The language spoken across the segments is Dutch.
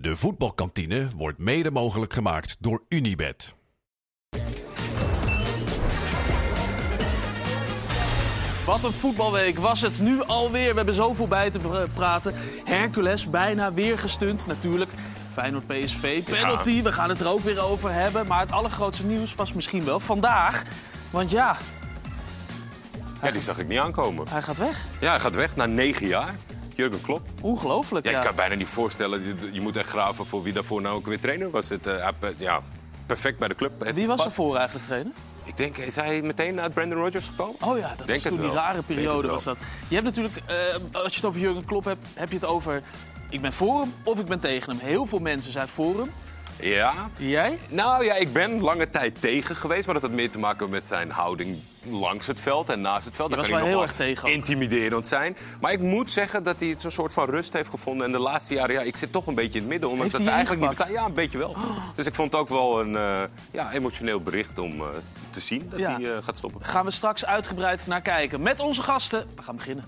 De voetbalkantine wordt mede mogelijk gemaakt door Unibed. Wat een voetbalweek was het nu alweer. We hebben zoveel bij te pr- praten. Hercules bijna weer gestunt. Natuurlijk Feyenoord PSV, penalty. We gaan het er ook weer over hebben. Maar het allergrootste nieuws was misschien wel vandaag. Want ja, Ja, die zag ik niet aankomen. hij gaat weg. Ja, hij gaat weg na negen jaar. Jurgen Klopp. Ongelooflijk, Ja, ja. ik kan bijna niet voorstellen. Je, je moet echt graven voor wie daarvoor nou ook weer trainer was. Het, eh, ja, perfect bij de club. Heeft Wie was er voor eigenlijk trainer? Ik denk, is hij meteen uit Brandon Rodgers gekomen? Oh ja, dat Denk was toen die rare periode was dat. Je hebt natuurlijk, eh, als je het over Jurgen Klopp hebt, heb je het over... Ik ben voor hem of ik ben tegen hem. Heel veel mensen zijn voor hem. Ja. Jij? Nou ja, ik ben lange tijd tegen geweest. Maar dat had meer te maken met zijn houding langs het veld en naast het veld. Daar was kan wel heel erg tegen. Intimiderend zijn. Maar ik moet zeggen dat hij zo'n soort van rust heeft gevonden. En de laatste jaren, ja, ik zit toch een beetje in het midden. Heeft dat ze eigenlijk niet bestaan. Ja, een beetje wel. Dus ik vond het ook wel een eh, ja, emotioneel bericht om eh, te zien dat Ja. hij eh, gaat stoppen. Gaan we straks uitgebreid naar kijken. Met onze gasten. We gaan beginnen.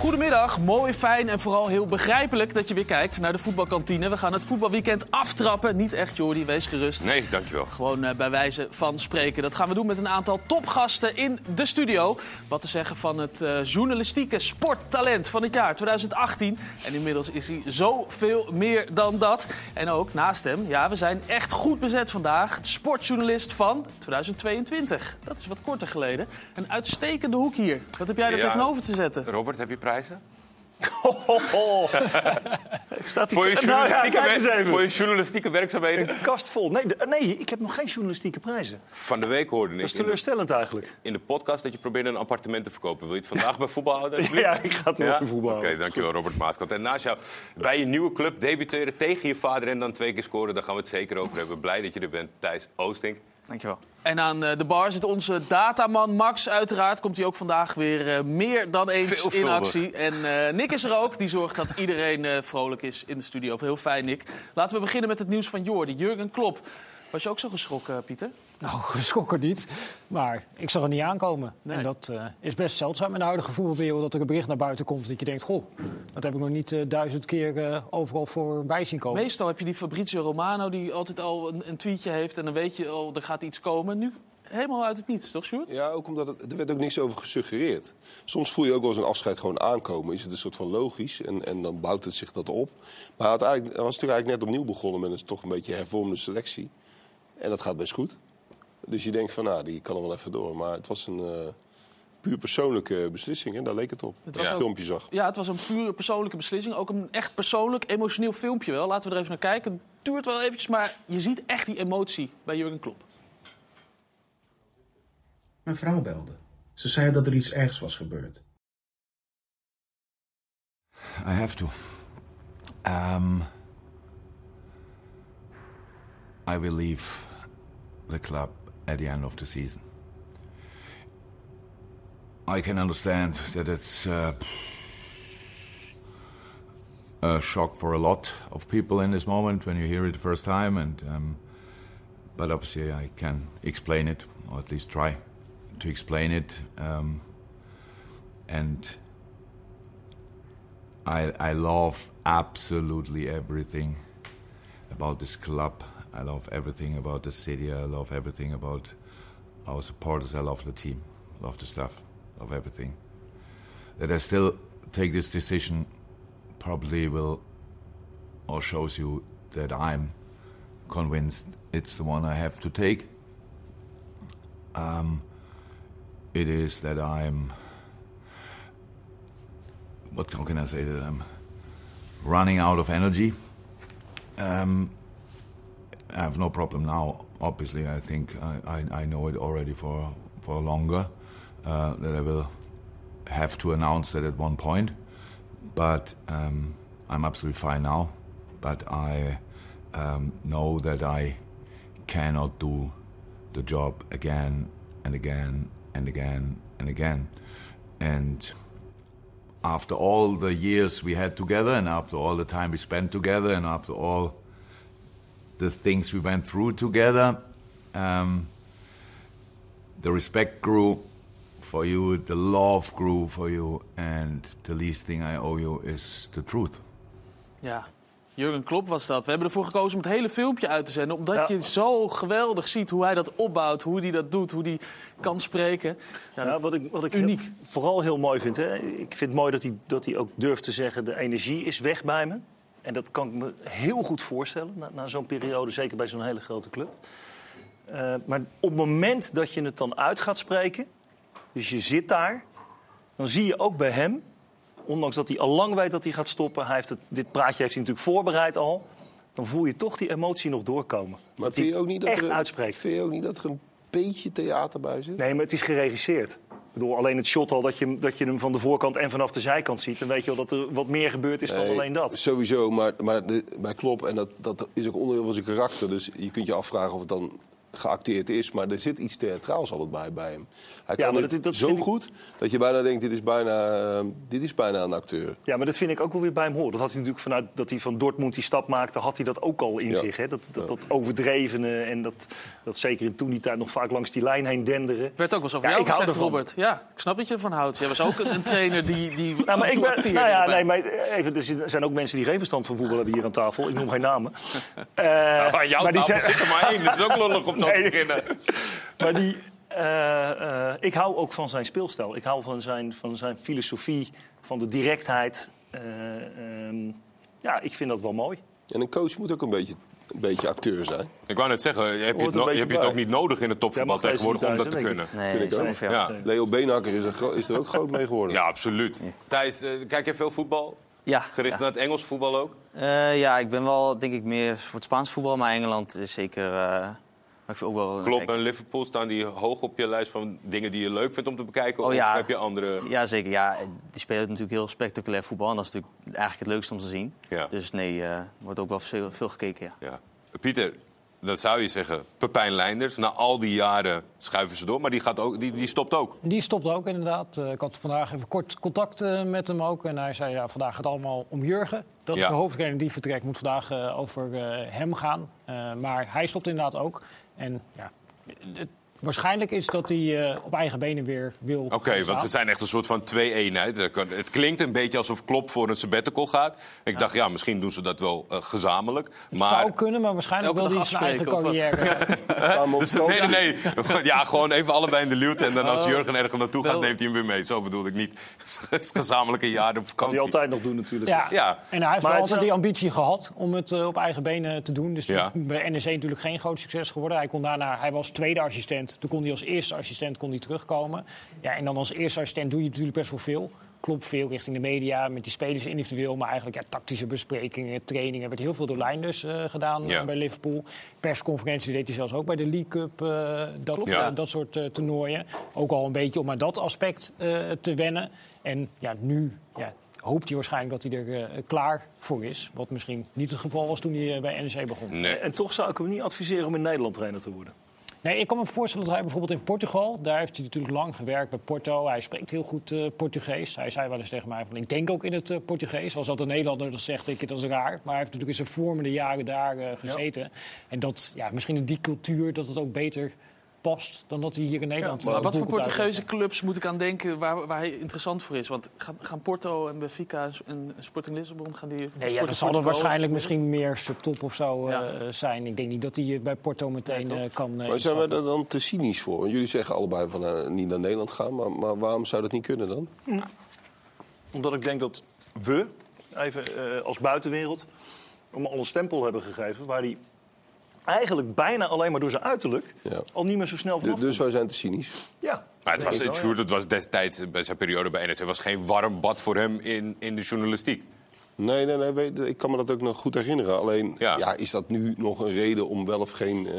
Goedemiddag, mooi, fijn en vooral heel begrijpelijk dat je weer kijkt naar de voetbalkantine. We gaan het voetbalweekend aftrappen. Niet echt, Jordi, wees gerust. Nee, dankjewel. Gewoon eh, bij wijze van spreken. Dat gaan we doen met een aantal topgasten in de studio. Wat te zeggen van het eh, journalistieke sporttalent van het jaar 2018. En inmiddels is hij zoveel meer dan dat. En ook naast hem, ja, we zijn echt goed bezet vandaag. De sportjournalist van 2022. Dat is wat korter geleden. Een uitstekende hoek hier. Wat heb jij er Ja. tegenover te zetten? Robert, heb je prijzen? Voor je, Nou ja, voor je journalistieke werkzaamheden? Een kast vol. Nee, de- nee, ik heb nog geen journalistieke prijzen. Van de week hoorde Dat is ik in de, teleurstellend eigenlijk. in de podcast dat je probeerde een appartement te verkopen. Wil je het vandaag bij voetbal houden? Ja, ik ga het wel Ja? voetbal. Oké, dankjewel Robert Maaskant. En naast jou, bij je nieuwe club debuteren tegen je vader en dan twee keer scoren, daar gaan we het zeker over hebben. Blij dat je er bent, Thijs Oosting. Dankjewel. En aan eh, de bar zit onze dataman Max. Uiteraard komt hij ook vandaag weer eh, meer dan eens in actie. En eh, Nick is er ook. Die zorgt dat iedereen vrolijk is in de studio. Heel fijn, Nick. Laten we beginnen met het nieuws van Jordi. Jurgen Klopp. Was je ook zo geschrokken, Pieter? Nou, geschrokken niet. Maar ik zag het niet aankomen. Nee. En dat eh, is best zeldzaam in de huidige voetbalwereld... dat er een bericht naar buiten komt dat je denkt... goh, dat heb ik nog niet eh, duizend keer eh, overal voorbij zien komen. Meestal heb je die Fabrizio Romano die altijd al een, een tweetje heeft. En dan weet je al, er gaat iets komen. Nu helemaal uit het niets, toch Sjoerd? Ja, ook omdat het, er werd ook niks over gesuggereerd. Soms voel je ook wel eens een afscheid gewoon aankomen. Is het een soort van logisch en, en dan bouwt het zich dat op. Maar hij was natuurlijk eigenlijk net opnieuw begonnen met een toch een beetje hervormde selectie. En dat gaat best goed. Dus je denkt van, nou, die kan er wel even door. Maar het was een eh, puur persoonlijke beslissing en daar leek het op. Het was een filmpje zag. Ja, het was een pure persoonlijke beslissing. Ook een echt persoonlijk, emotioneel filmpje wel. Laten we er even naar kijken. Het duurt wel eventjes, maar je ziet echt die emotie bij Jurgen Klopp. Mijn vrouw belde. Ze zei dat er iets ergs was gebeurd. I have to. Um, I will leave the club at the end of the season. I can understand that it's uh, a shock for a lot of people in this moment when you hear it the first time, and um, but obviously I can explain it, or at least try to explain it, um, and I, I love absolutely everything about this club. I love everything about the city. I love everything about our supporters. I love the team. Love the staff. Love everything. That I still take this decision probably will or shows you that I'm convinced it's the one I have to take. Um, it is that I'm what can I say that I'm running out of energy. Um, I have no problem now. Obviously, I think I, I, I know it already for for longer uh, that I will have to announce that at one point. But um, I'm absolutely fine now. But I um, know that I cannot do the job again and again and again and again. And after all the years we had together and after all the time we spent together and after all the things we went through together, um, the respect grew for you, the love grew for you, and the least thing I owe you is the truth. Ja, Jurgen Klopp was dat. We hebben ervoor gekozen om het hele filmpje uit te zenden. Omdat Ja. je zo geweldig ziet hoe hij dat opbouwt. Hoe hij dat doet. Hoe hij kan spreken. Ja, wat ik, wat ik uniek. heel- vooral heel mooi vind. Hè? Ik vind het mooi dat hij, dat hij ook durft te zeggen... de energie is weg bij me. En dat kan ik me heel goed voorstellen na, na zo'n periode. Zeker bij zo'n hele grote club. Eh, maar op het moment dat je het dan uit gaat spreken... dus je zit daar... dan zie je ook bij hem... ondanks dat hij al lang weet dat hij gaat stoppen... Hij heeft het, dit praatje heeft hij natuurlijk voorbereid al... dan voel je toch die emotie nog doorkomen. Maar vind je ook niet dat echt er, uitspreekt. Vind je ook niet dat er een beetje theater bij zit? Nee, maar het is geregisseerd. Bedoel, alleen het shot al dat je, hem- dat je hem van de voorkant en vanaf de zijkant ziet... dan weet je wel dat er wat meer gebeurd is dan alleen dat. Sowieso, maar, maar bij Klop, en dat, dat is ook onderdeel van zijn karakter. Dus je kunt je afvragen of het dan geacteerd is. Maar er zit iets theatraals altijd bij, bij hem. Hij Ja, kan maar het dat- dat zo ik- goed dat je bijna denkt, dit is bijna, eh, dit is bijna een acteur. Ja, maar dat vind ik ook wel weer bij hem horen. Dat had hij natuurlijk vanuit dat hij van Dortmund die stap maakte... had hij dat ook al in Ja. zich. Hè? Dat, dat, dat overdrevene en dat, dat zeker in toen die tijd nog vaak langs die lijn heen denderen. werd ook wel eens over Ja, jou ik hou gezegd. Robert. Ja, ik snap dat je ervan houdt. Jij was ook een, trainer die, die Nou, maar ik ben, acteerde nou ja, nee, maar even, er zijn ook mensen die geen verstand van voetbal hebben hier aan tafel. Ik noem geen namen. Eh, Nou, aan jouw maar die tafel zijn- zit er maar één. Dat is ook lullig om zo te Nee. beginnen. Maar die, eh, eh, ik hou ook van zijn speelstijl. Ik hou van zijn, van zijn filosofie, van de directheid. Eh, ehm, ja, ik vind dat wel mooi. En een coach moet ook een beetje, een beetje acteur zijn. Ik wou net zeggen, heb je, het, no- heb je het ook niet nodig in het topvoetbal tegenwoordig om dat te kunnen? Nee, Vind ik ook. Ja. Leo Beenhakker is er, gro- is er ook groot mee geworden. Ja, absoluut. Thijs, kijk je veel voetbal? Ja, Gericht ja. naar het Engels voetbal ook? Eh, ja, ik ben wel denk ik meer voor het Spaans voetbal, maar Engeland is zeker. Eh, maar ik vind ook wel. Klopt, kijk, en Liverpool staan die hoog op je lijst van dingen die je leuk vindt om te bekijken? Oh, of ja. heb je andere... Ja, zeker. Ja, die spelen natuurlijk heel spectaculair voetbal. En dat is natuurlijk eigenlijk het leukste om te zien. Ja. Dus nee, eh wordt ook wel veel, veel gekeken. Ja. Ja. Pieter, dat zou je zeggen. Pepijn Leinders, na al die jaren schuiven ze door, maar die, gaat ook, die, die stopt ook. Die stopt ook inderdaad. Eh, ik had vandaag even kort contact eh, met hem ook. En hij zei, ja, vandaag gaat het allemaal om Jurgen. Dat is Ja. de hoofdtrainer die vertrekt. Moet vandaag eh, over eh, hem gaan. Eh, maar hij stopt inderdaad ook. En ja, het, waarschijnlijk is dat hij eh, op eigen benen weer wil Oké, want ze zijn echt een soort van twee-eenheid. Het kan- Het klinkt een beetje alsof Klop voor een sabbatical gaat. Ik dacht, ja, misschien doen ze dat wel eh, gezamenlijk. Maar... Zou kunnen, maar waarschijnlijk Elke wil hij zijn eigen carrière. Dus, nee, nee, nee. Ja, gewoon even allebei in de luwte. En dan als Oh. Jurgen ergens naartoe gaat, neemt hij hem weer mee. Zo bedoelde ik niet. Het is gezamenlijke jaren op Kan vakantie. hij altijd nog doen natuurlijk. Ja. Ja. En hij heeft wel het altijd zou- die ambitie gehad om het eh, op eigen benen te doen. Dus bij NEC natuurlijk geen groot succes geworden. Hij, kon daarna, hij was tweede assistent. Toen kon hij als eerste assistent kon hij terugkomen. Ja, en dan als eerste assistent doe je natuurlijk best wel veel. Klopt veel richting de media, met die spelers individueel. Maar eigenlijk ja, tactische besprekingen, trainingen. Er werd heel veel door Leinders eh, gedaan Ja. bij Liverpool. Persconferentie deed hij zelfs ook bij de League Cup. eh, dat, Ja. eh, dat soort eh, toernooien. Ook al een beetje om aan dat aspect eh, te wennen. En ja, nu ja, hoopt hij waarschijnlijk dat hij er klaar voor is. Wat misschien niet het geval was toen hij bij NEC begon. Nee. En toch zou ik hem niet adviseren om in Nederland trainer te worden. Nee, ik kan me voorstellen dat hij bijvoorbeeld in Portugal, daar heeft hij natuurlijk lang gewerkt bij Porto. Hij spreekt heel goed eh, Portugees. Hij zei wel eens tegen mij van, ik denk ook in het eh, Portugees. Als dat een Nederlander dat zegt, denk ik dat is raar. Maar hij heeft natuurlijk in zijn vormende jaren daar eh, gezeten. En dat, ja, misschien in die cultuur, dat het ook beter past dan dat hij hier in Nederland... Maar wat voor Portugese clubs moet ik aan denken waar, waar hij interessant voor is? Want gaan, gaan Porto en Benfica en Sporting Lissabon gaan die... Nee, ja, dan zal er waarschijnlijk misschien meer subtop of zo eh, zijn. Ik denk niet dat hij eh, bij Porto meteen eh, kan... Maar zijn wij instappen. er dan te cynisch voor? Want jullie zeggen allebei van niet naar Nederland gaan. Maar, maar waarom zou dat niet kunnen dan? Omdat ik denk dat we, even eh, als buitenwereld, hem al een stempel hebben gegeven... waar hij eigenlijk bijna alleen maar door zijn uiterlijk Ja. al niet meer zo snel vanaf Dus, dus wij zijn te cynisch. Ja, Maar het was, ik Sjoerd, het was destijds, bij zijn periode bij NEC, het was geen warm bad voor hem in, in de journalistiek. Nee, nee, nee. weet- ik kan me dat ook nog goed herinneren. Alleen, Ja. ja. is dat nu nog een reden om wel of geen eh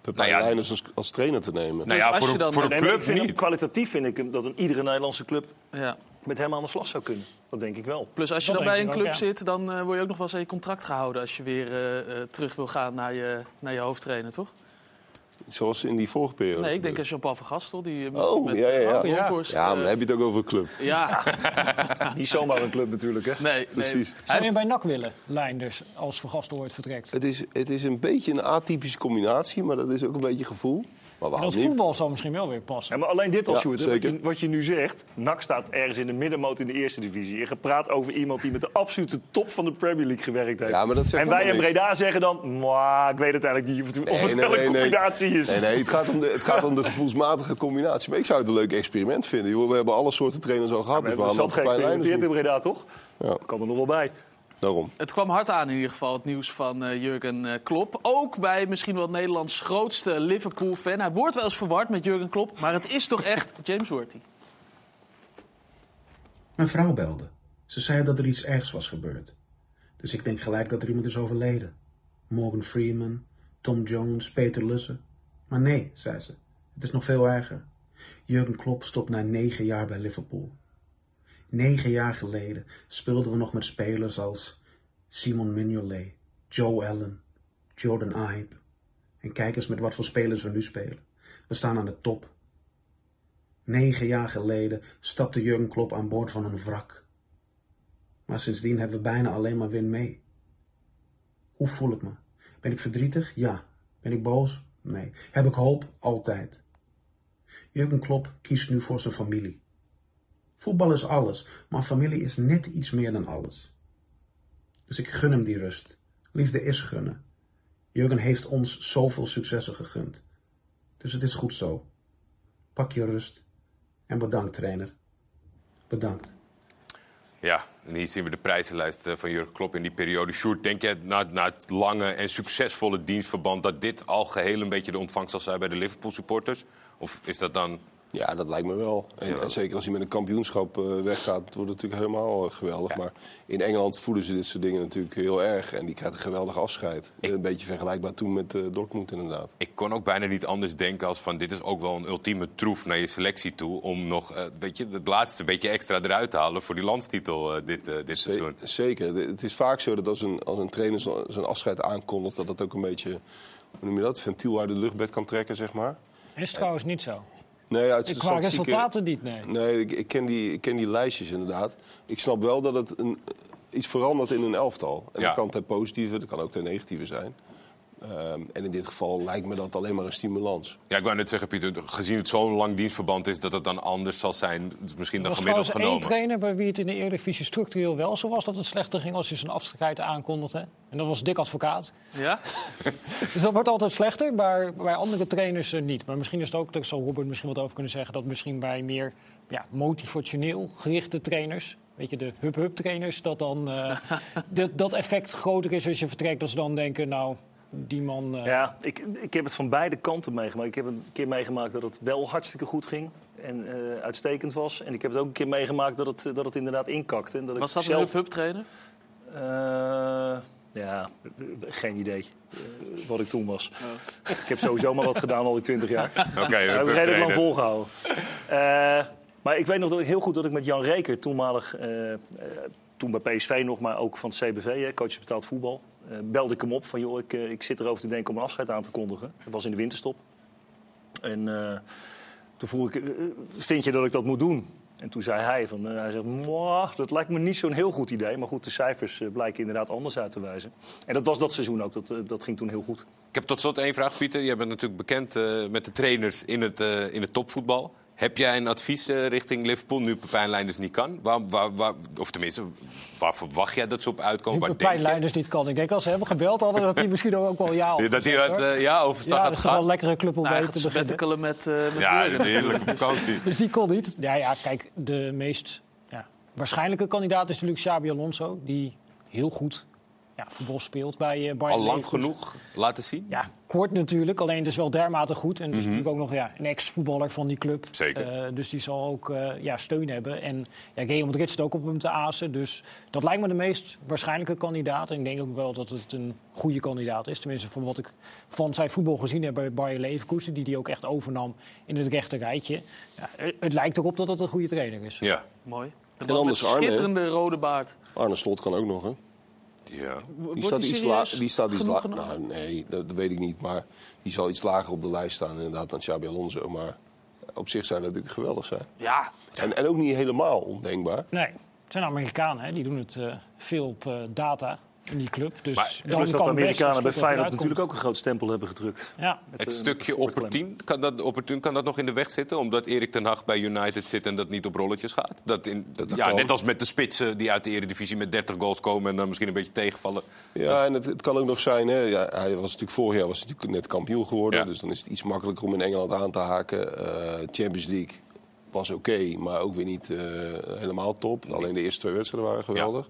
Pepijn Nou ja, Leijners als, als trainer te nemen? Nou ja, als voor een, dan- voor een club ik vind niet. kwalitatief vind ik dat een iedere Nederlandse club Ja. Met hem aan de slag zou kunnen. Dat denk ik wel. Plus als je Dat dan bij een ook, club ja. zit, dan eh, word je ook nog wel eens aan je contract gehouden als je weer eh, eh, terug wil gaan naar je, naar je hoofdtrainer, toch? Zoals in die vorige periode. Nee, ik denk aan Jean-Paul van Gastel. Die, Oh, met, ja, ja, ja. Bronkhorst, Ja, maar dan heb je het ook over een club. ja. Niet zomaar een club natuurlijk, hè? Nee. Precies. Hij Zou je bij NAC willen, Leinders, als Van Gastel ooit vertrekt? Het is, het is een beetje een atypische combinatie, maar dat is ook een beetje gevoel. Maar waarom dat voetbal zal misschien wel weer passen. Ja, maar alleen dit al, Ja, Sjoerd, wat, je, wat je nu zegt. NAC staat ergens in de middenmoot in de eerste divisie. Je gepraat over iemand die met de absolute top van de Premier League gewerkt heeft. Ja, maar dat en wij in niks. Breda zeggen dan... "Mwah, ik weet het eigenlijk niet of het, of Nee, het nee, wel een nee, nee. combinatie is. Nee, nee, het gaat om de, het gaat om de gevoelsmatige combinatie. Maar ik zou het een leuk experiment vinden. Joh, we hebben alle soorten trainers al gehad. We dus zat nog een klein geëxperimenteerd in Breda, toch? Ja. Kan er nog wel bij. Daarom. Het kwam hard aan in ieder geval, het nieuws van eh, Jurgen eh, Klopp. Ook bij misschien wel Nederlands grootste Liverpool-fan. Hij wordt wel eens verward met Jurgen Klopp, maar het is toch echt James Worthy. Mijn vrouw belde. Ze zei dat er iets ergs was gebeurd. Dus ik denk gelijk dat er iemand is overleden. Morgan Freeman, Tom Jones, Peter Lussen. Maar nee, zei ze. Het is nog veel erger. Jurgen Klopp stopt na negen jaar bij Liverpool. Negen jaar geleden speelden we nog met spelers als Simon Mignolet, Joe Allen, Jordan Ibe. En kijk eens met wat voor spelers we nu spelen. We staan aan de top. Negen jaar geleden stapte Jurgen Klopp aan boord van een wrak. Maar sindsdien hebben we bijna alleen maar win mee. Hoe voel ik me? Ben ik verdrietig? Ja. Ben ik boos? Nee. Heb ik hoop? Altijd. Jurgen Klopp kiest nu voor zijn familie. Voetbal is alles, maar familie is net iets meer dan alles. Dus ik gun hem die rust. Liefde is gunnen. Jurgen heeft ons zoveel successen gegund. Dus het is goed zo. Pak je rust. En bedankt, trainer. Bedankt. Ja, en hier zien we de prijzenlijst eh, van Jurgen Klopp in die periode. Sjoerd, denk jij na, na het lange en succesvolle dienstverband... dat dit al geheel een beetje de ontvangst zal zijn bij de Liverpool-supporters? Of is dat dan... Ja, dat lijkt me wel. En, en zeker als hij met een kampioenschap eh, weggaat, wordt het natuurlijk helemaal eh, geweldig. Maar in Engeland voelen ze dit soort dingen natuurlijk heel erg. En die krijgt een geweldig afscheid. Een beetje vergelijkbaar toen met eh, Dortmund inderdaad. Ik kon ook bijna niet anders denken als van... dit is ook wel een ultieme troef naar je selectie toe... om nog eh, weet je, het laatste beetje extra eruit te halen voor die landstitel eh, dit, eh, dit seizoen. Zeker. Het is vaak zo dat als een, als een trainer zijn afscheid aankondigt... dat dat ook een beetje, hoe noem je dat, ventiel uit de luchtbed kan trekken, zeg maar. Is trouwens niet zo. Nee, uit de Qua resultaten niet, nee. Nee, ik, ik, ken die, ik ken die lijstjes inderdaad. Ik snap wel dat het een, iets verandert in een elftal. En Ja. dat kan ten positieve, dat kan ook ten negatieve zijn. Ehm, en in dit geval lijkt me dat alleen maar een stimulans. Ja, ik wou net zeggen, Pieter, gezien het zo'n lang dienstverband is... dat het dan anders zal zijn, misschien Er dan was gemiddeld trouwens één genomen. trainer bij wie het in de Eredivisie structureel wel zo was dat het slechter ging als hij zijn afscheid aankondigde. En dat was Dick Advocaat. Ja? Dus dat wordt altijd slechter, maar bij andere trainers eh, niet. Maar misschien is het ook, daar zal Robert misschien wat over kunnen zeggen, dat misschien bij meer ja, motivationeel gerichte trainers, weet je, de hub-hub trainers, dat dan eh, dat, dat effect groter is als je vertrekt. Dat ze dan denken, nou, die man... eh, Ja, ik, ik heb het van beide kanten meegemaakt. Ik heb het een keer meegemaakt dat het wel hartstikke goed ging en eh, uitstekend was. En ik heb het ook een keer meegemaakt dat het, dat het inderdaad inkakte. En dat Was ik dat een zelf, hub-hub trainer? Eh, ja, geen idee eh, wat ik toen was. Ik heb sowieso maar wat gedaan al die 20 jaar. Oké, Dat heb ik redelijk lang volgehouden. Eh, maar ik weet nog dat ik heel goed dat ik met Jan Reker, toenmalig, eh, eh, toen bij PSV nog, maar ook van het CBV, hè, coach betaald voetbal, eh, belde ik hem op van joh, ik, eh, ik zit erover te denken om een afscheid aan te kondigen. Dat was in de winterstop. En eh, toen vroeg ik, vind je dat ik dat moet doen? En toen zei hij, van, hij zegt, "Mwah, dat lijkt me niet zo'n heel goed idee. Maar goed, de cijfers blijken inderdaad anders uit te wijzen. En dat was dat seizoen ook, dat, dat ging toen heel goed. Ik heb tot slot één vraag, Pieter. Jij bent natuurlijk bekend met de trainers in het, in het topvoetbal. Heb jij een advies eh, richting Liverpool nu Pepijn Leinders niet kan? Waar, waar, waar, of tenminste, waar verwacht jij dat ze op uitkomen? Nu Waar Pepijn niet kan. Ik denk als ze hebben gebeld hadden, dat hij misschien ook wel ja had Dat hij uit eh, ja, overstag Ja, gaat dat is toch wel een lekkere club om Nou, mee te beginnen. met, eh met Ja, een heerlijke vakantie. Dus die kon niet. Ja, ja, kijk, de meest ja, waarschijnlijke kandidaat is natuurlijk Xabi Alonso. Die heel goed ja, voetbal speelt bij uh, Bayern Al lang Leverkusen. genoeg laten zien? Ja, kort natuurlijk. Alleen het is wel dermate goed. En het is natuurlijk ook nog ja, een ex-voetballer van die club. Mhm. Zeker. Eh, dus die zal ook eh, ja, steun hebben. En ja, Real Madrid zit ook op hem te azen. Dus dat lijkt me de meest waarschijnlijke kandidaat. En ik denk ook wel dat het een goede kandidaat is. Tenminste, van wat ik van zijn voetbal gezien heb bij Bayer Leverkusen. Die die ook echt overnam in het rechte rijtje. Ja, het, lijkt erop dat het een goede trainer is. Ja. Mooi. De En met Arne, hè? schitterende rode baard. Arne Slot kan ook nog, hè? Ja. Die Wordt staat die iets. Die staat iets lager. Nou, nee, dat, dat weet ik niet. Maar die zal iets lager op de lijst staan, inderdaad, dan Xabi Alonso. Maar op zich zou dat natuurlijk geweldig zijn. Ja, En, en ook niet helemaal ondenkbaar. Nee, het zijn Amerikanen, hè? die doen het eh, veel op eh, data in die club. Dus Maar- dan Plus dat de Amerikanen bij Feyenoord natuurlijk ook een groot stempel hebben gedrukt. Ja, Met, Het stukje opportun kan, dat, opportun, kan dat nog in de weg zitten? Omdat Erik ten Hag bij United zit en dat niet op rolletjes gaat? Dat in, Dat ja, net als met de spitsen die uit de Eredivisie met 30 goals komen... en dan misschien een beetje tegenvallen. Ja, en het, het kan ook nog zijn. Hè, ja, hij was natuurlijk vorig jaar was hij natuurlijk net kampioen geworden. Ja. Dus dan is het iets makkelijker om in Engeland aan te haken. Eh, Champions League was oké, maar ook weer niet eh, helemaal top. Alleen de eerste twee wedstrijden waren geweldig.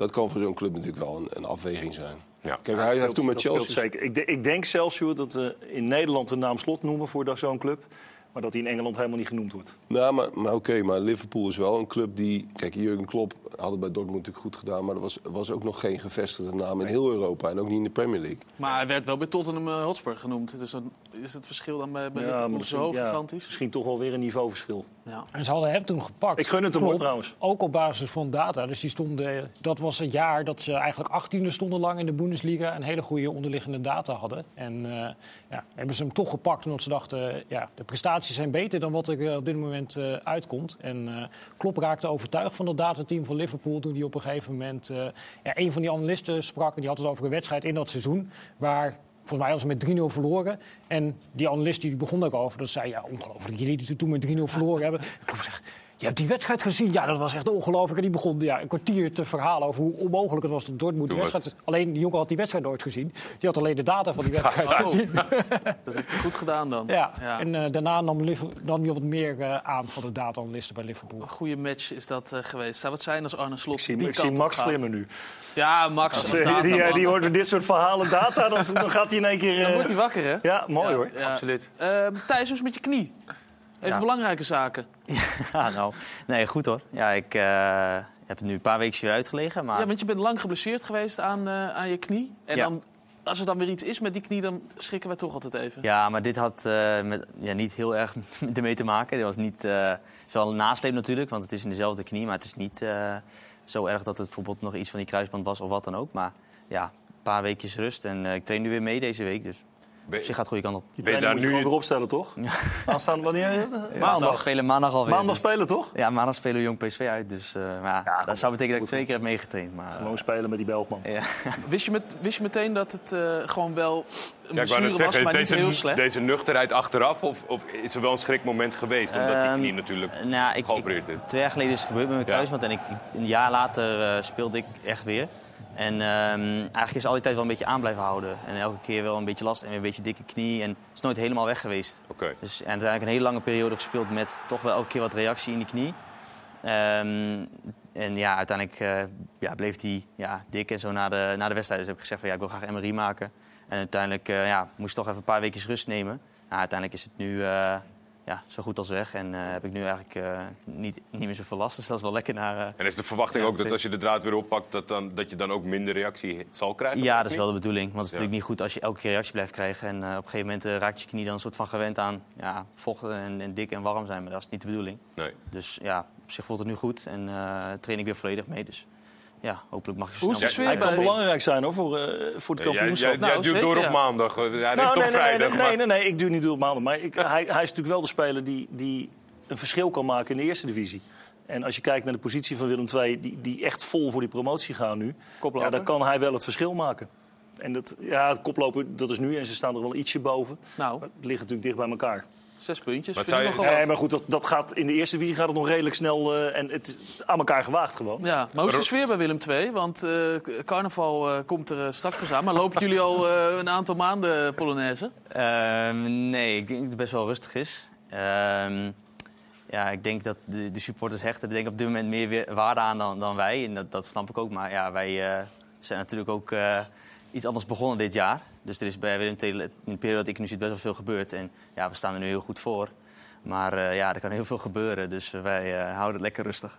Dat kan voor zo'n club natuurlijk wel een, een afweging zijn. Ja. Kijk, hij heeft toen met Chelsea... Zeker. Ik, de- ik denk zelfs, Sjoerd, dat we in Nederland de naam Slot noemen voor dat- zo'n club. Maar dat hij in Engeland helemaal niet genoemd wordt. Nou, maar, maar oké, maar Liverpool is wel een club die... Kijk, Jurgen Klopp had het bij Dortmund natuurlijk goed gedaan... maar er was, was ook nog geen gevestigde naam in heel Europa... en ook niet in de Premier League. maar hij werd wel bij Tottenham eh, Hotspur genoemd. Dus dan is het verschil dan bij, bij Liverpool zo ja, gigantisch. Misschien toch wel weer een niveauverschil. Ja. En ze hadden hem toen gepakt. Ik gun het hem, Klopt. trouwens. Ook op basis van data. Dus die stonden, dat was het jaar dat ze eigenlijk 18e stonden lang in de Bundesliga. En hele goede onderliggende data hadden. En eh, ja, hebben ze hem toch gepakt omdat ze dachten... eh, ja, de prestaties zijn beter dan wat er eh, op dit moment eh, uitkomt. En eh Klopp raakte overtuigd van het datateam van Liverpool... toen hij op een gegeven moment... eh, ja, een van die analisten sprak en die had het over een wedstrijd in dat seizoen... waar Volgens mij hadden ze met 3-0 verloren. En die analist die begon ook over. Dat zei, ja, ongelooflijk. Jullie die toen met 3-0 verloren hebben. Ik zeg, je hebt die wedstrijd gezien? Ja, dat was echt ongelooflijk. En die begon ja, een kwartier te verhalen over hoe onmogelijk het was dat Dortmund die wedstrijd... Alleen, die jongen had die wedstrijd nooit gezien. Die had alleen de data van die wedstrijd Oh. gezien. Dat heeft hij goed gedaan dan. Ja. Ja. En eh, daarna nam, nam hij wat meer eh, aan van de data-analisten bij Liverpool. Een goede match is dat eh, geweest. Zou het zijn als Arne Slot Ik zie, die ik zie Max glimmen nu. Ja, Max als die, die, die hoort met dit soort verhalen data, dan, dan gaat hij in één keer... Dan wordt hij wakker, hè? Ja, mooi Ja, hoor. ja. Absoluut. Ehm, Thijs, hoe is het met je knie? Even Ja. belangrijke zaken. Ja, nou, nee, goed hoor. Ja, ik eh, heb het nu een paar weken weer uitgelegen, maar... Ja, want je bent lang geblesseerd geweest aan, eh, aan je knie. En Ja. dan, als er dan weer iets is met die knie, dan schrikken wij toch altijd even. Ja, maar dit had eh, met, ja, niet heel erg ermee te maken. Dit was niet, het is wel een nasleep natuurlijk, want het is in dezelfde knie. Maar het is niet zo erg dat het bijvoorbeeld nog iets van die kruisband was of wat dan ook. Maar ja, een paar weekjes rust en ik train nu weer mee deze week. Dus op zich gaat het goede kant op. Die Ben je daar moet je nu- gewoon weer opstellen, toch? Aanstaan wanneer? We Maandag. spelen maandag alweer. Maandag dus- spelen, toch? Ja, maandag spelen we Jong PSV uit. Dus eh, maar ja, dat zou betekenen dat ik twee keer heb meegetraind. Maar, Gewoon spelen met die Belgman. ja. Wist, je met, wist je meteen dat het eh, gewoon wel een Ja, ik wou net zeggen, was, maar niet heel deze, slecht? deze nuchterheid achteraf of, of is er wel een schrikmoment geweest? Omdat die Ehm, knie natuurlijk Nou, ja, ik, geopereerd is. ik- twee jaar geleden is het gebeurd met mijn Ja. kruisband. En ik, een jaar later eh, speelde ik echt weer. En ehm, eigenlijk is het altijd wel een beetje aan blijven houden. En elke keer wel een beetje last en weer een beetje dikke knie. En het is nooit helemaal weg geweest. Oké. Dus, en uiteindelijk een hele lange periode gespeeld met toch wel elke keer wat reactie in die knie. Ehm, en ja, uiteindelijk eh, ja, bleef die ja, dik en zo na de, na de wedstrijd. Dus heb ik gezegd van ja, ik wil graag MRI maken. En uiteindelijk eh, ja, moest ik toch even een paar weken rust nemen. Nou, uiteindelijk is het nu eh, ja, zo goed als weg. En eh, heb ik nu eigenlijk eh, niet, niet meer zoveel last. Dus dat is wel lekker naar... eh, En is de verwachting ook dat als je de draad weer oppakt, dat, dan, dat je dan ook minder reactie zal krijgen? Ja, dat is wel de bedoeling. Want het is Ja. natuurlijk niet goed als je elke keer reactie blijft krijgen. En op een gegeven moment raakt je knie dan een soort van gewend aan ja, vochten en, en dik en warm zijn. Maar dat is niet de bedoeling. Nee. Dus ja, op zich voelt het nu goed. En train ik weer volledig mee. Dus ja, hopelijk mag je zo Hoe is snel de sfeer Hij kan belangrijk zijn hoor, voor, eh, voor het Ja, jij, kampioenschap. jij, Nou, duwt door op ja. maandag. Hij Nou, nee, nee, vrijdag. nee, maar- nee, nee, nee, ik duw niet door op maandag. Maar ik, hij, hij is natuurlijk wel de speler die, die een verschil kan maken in de eerste divisie. En als je kijkt naar de positie van Willem II, die, die echt vol voor die promotie gaan nu, ja, Koploper. dan kan hij wel het verschil maken. En dat, ja, koploper, dat is nu en ze staan er wel ietsje boven. Nou, Maar het ligt natuurlijk dicht bij elkaar. Zes puntjes. Maar zou je-. Nee, maar goed, dat, dat gaat, in de eerste divisie gaat het nog redelijk snel eh, en het is aan elkaar gewaagd gewoon. Ja, maar hoe is de sfeer bij Willem II? Want eh, carnaval eh, komt er straks aan. Maar lopen jullie al eh, een aantal maanden Polonaise? Ehm, nee, ik denk dat het best wel rustig is. Ehm, ja, ik denk dat de, de supporters hechten er denk ik op dit moment meer weer waarde aan dan, dan wij. En dat, dat snap ik ook. Maar ja, wij eh, zijn natuurlijk ook eh, iets anders begonnen dit jaar. Dus er is bij Willem II, in de periode dat ik nu zit, best wel veel gebeurd. En ja, we staan er nu heel goed voor. Maar eh, ja, er kan heel veel gebeuren. Dus wij eh, houden het lekker rustig.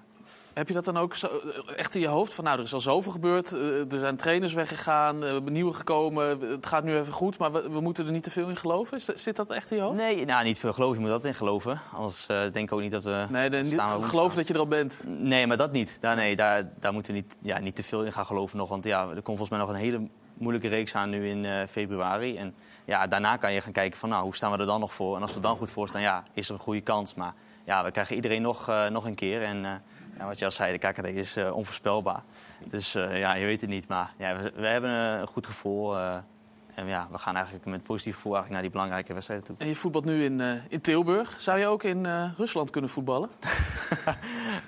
Heb je dat dan ook zo, eh, echt in je hoofd? Van nou, er is al zoveel gebeurd. eh, er zijn trainers weggegaan, eh, nieuwe gekomen. Het gaat nu even goed, maar we, we moeten er niet te veel in geloven. Zit dat echt in je hoofd? Nee, nou, niet veel geloof. Je moet dat in geloven. Anders eh, denk ik ook niet dat we. Nee, nee, niet geloof dat je er al bent. Nee, maar dat niet. Daar, nee, daar, daar moeten we niet, ja, niet te veel in gaan geloven nog. Want ja, er komt volgens mij nog een hele moeilijke reeks aan nu in eh, februari. En ja, daarna kan je gaan kijken van nou, hoe staan we er dan nog voor? En als we dan goed voor staan, ja, is er een goede kans. Maar ja, we krijgen iedereen nog, eh, nog een keer. En eh, ja, wat je al zei, de KKD is onvoorspelbaar. Dus ja, je weet het niet. Maar ja, we, we hebben een goed gevoel. en ja, we gaan eigenlijk met positief gevoel eigenlijk naar die belangrijke wedstrijden toe. En je voetbalt nu in, in Tilburg. Zou je ook in Rusland kunnen voetballen?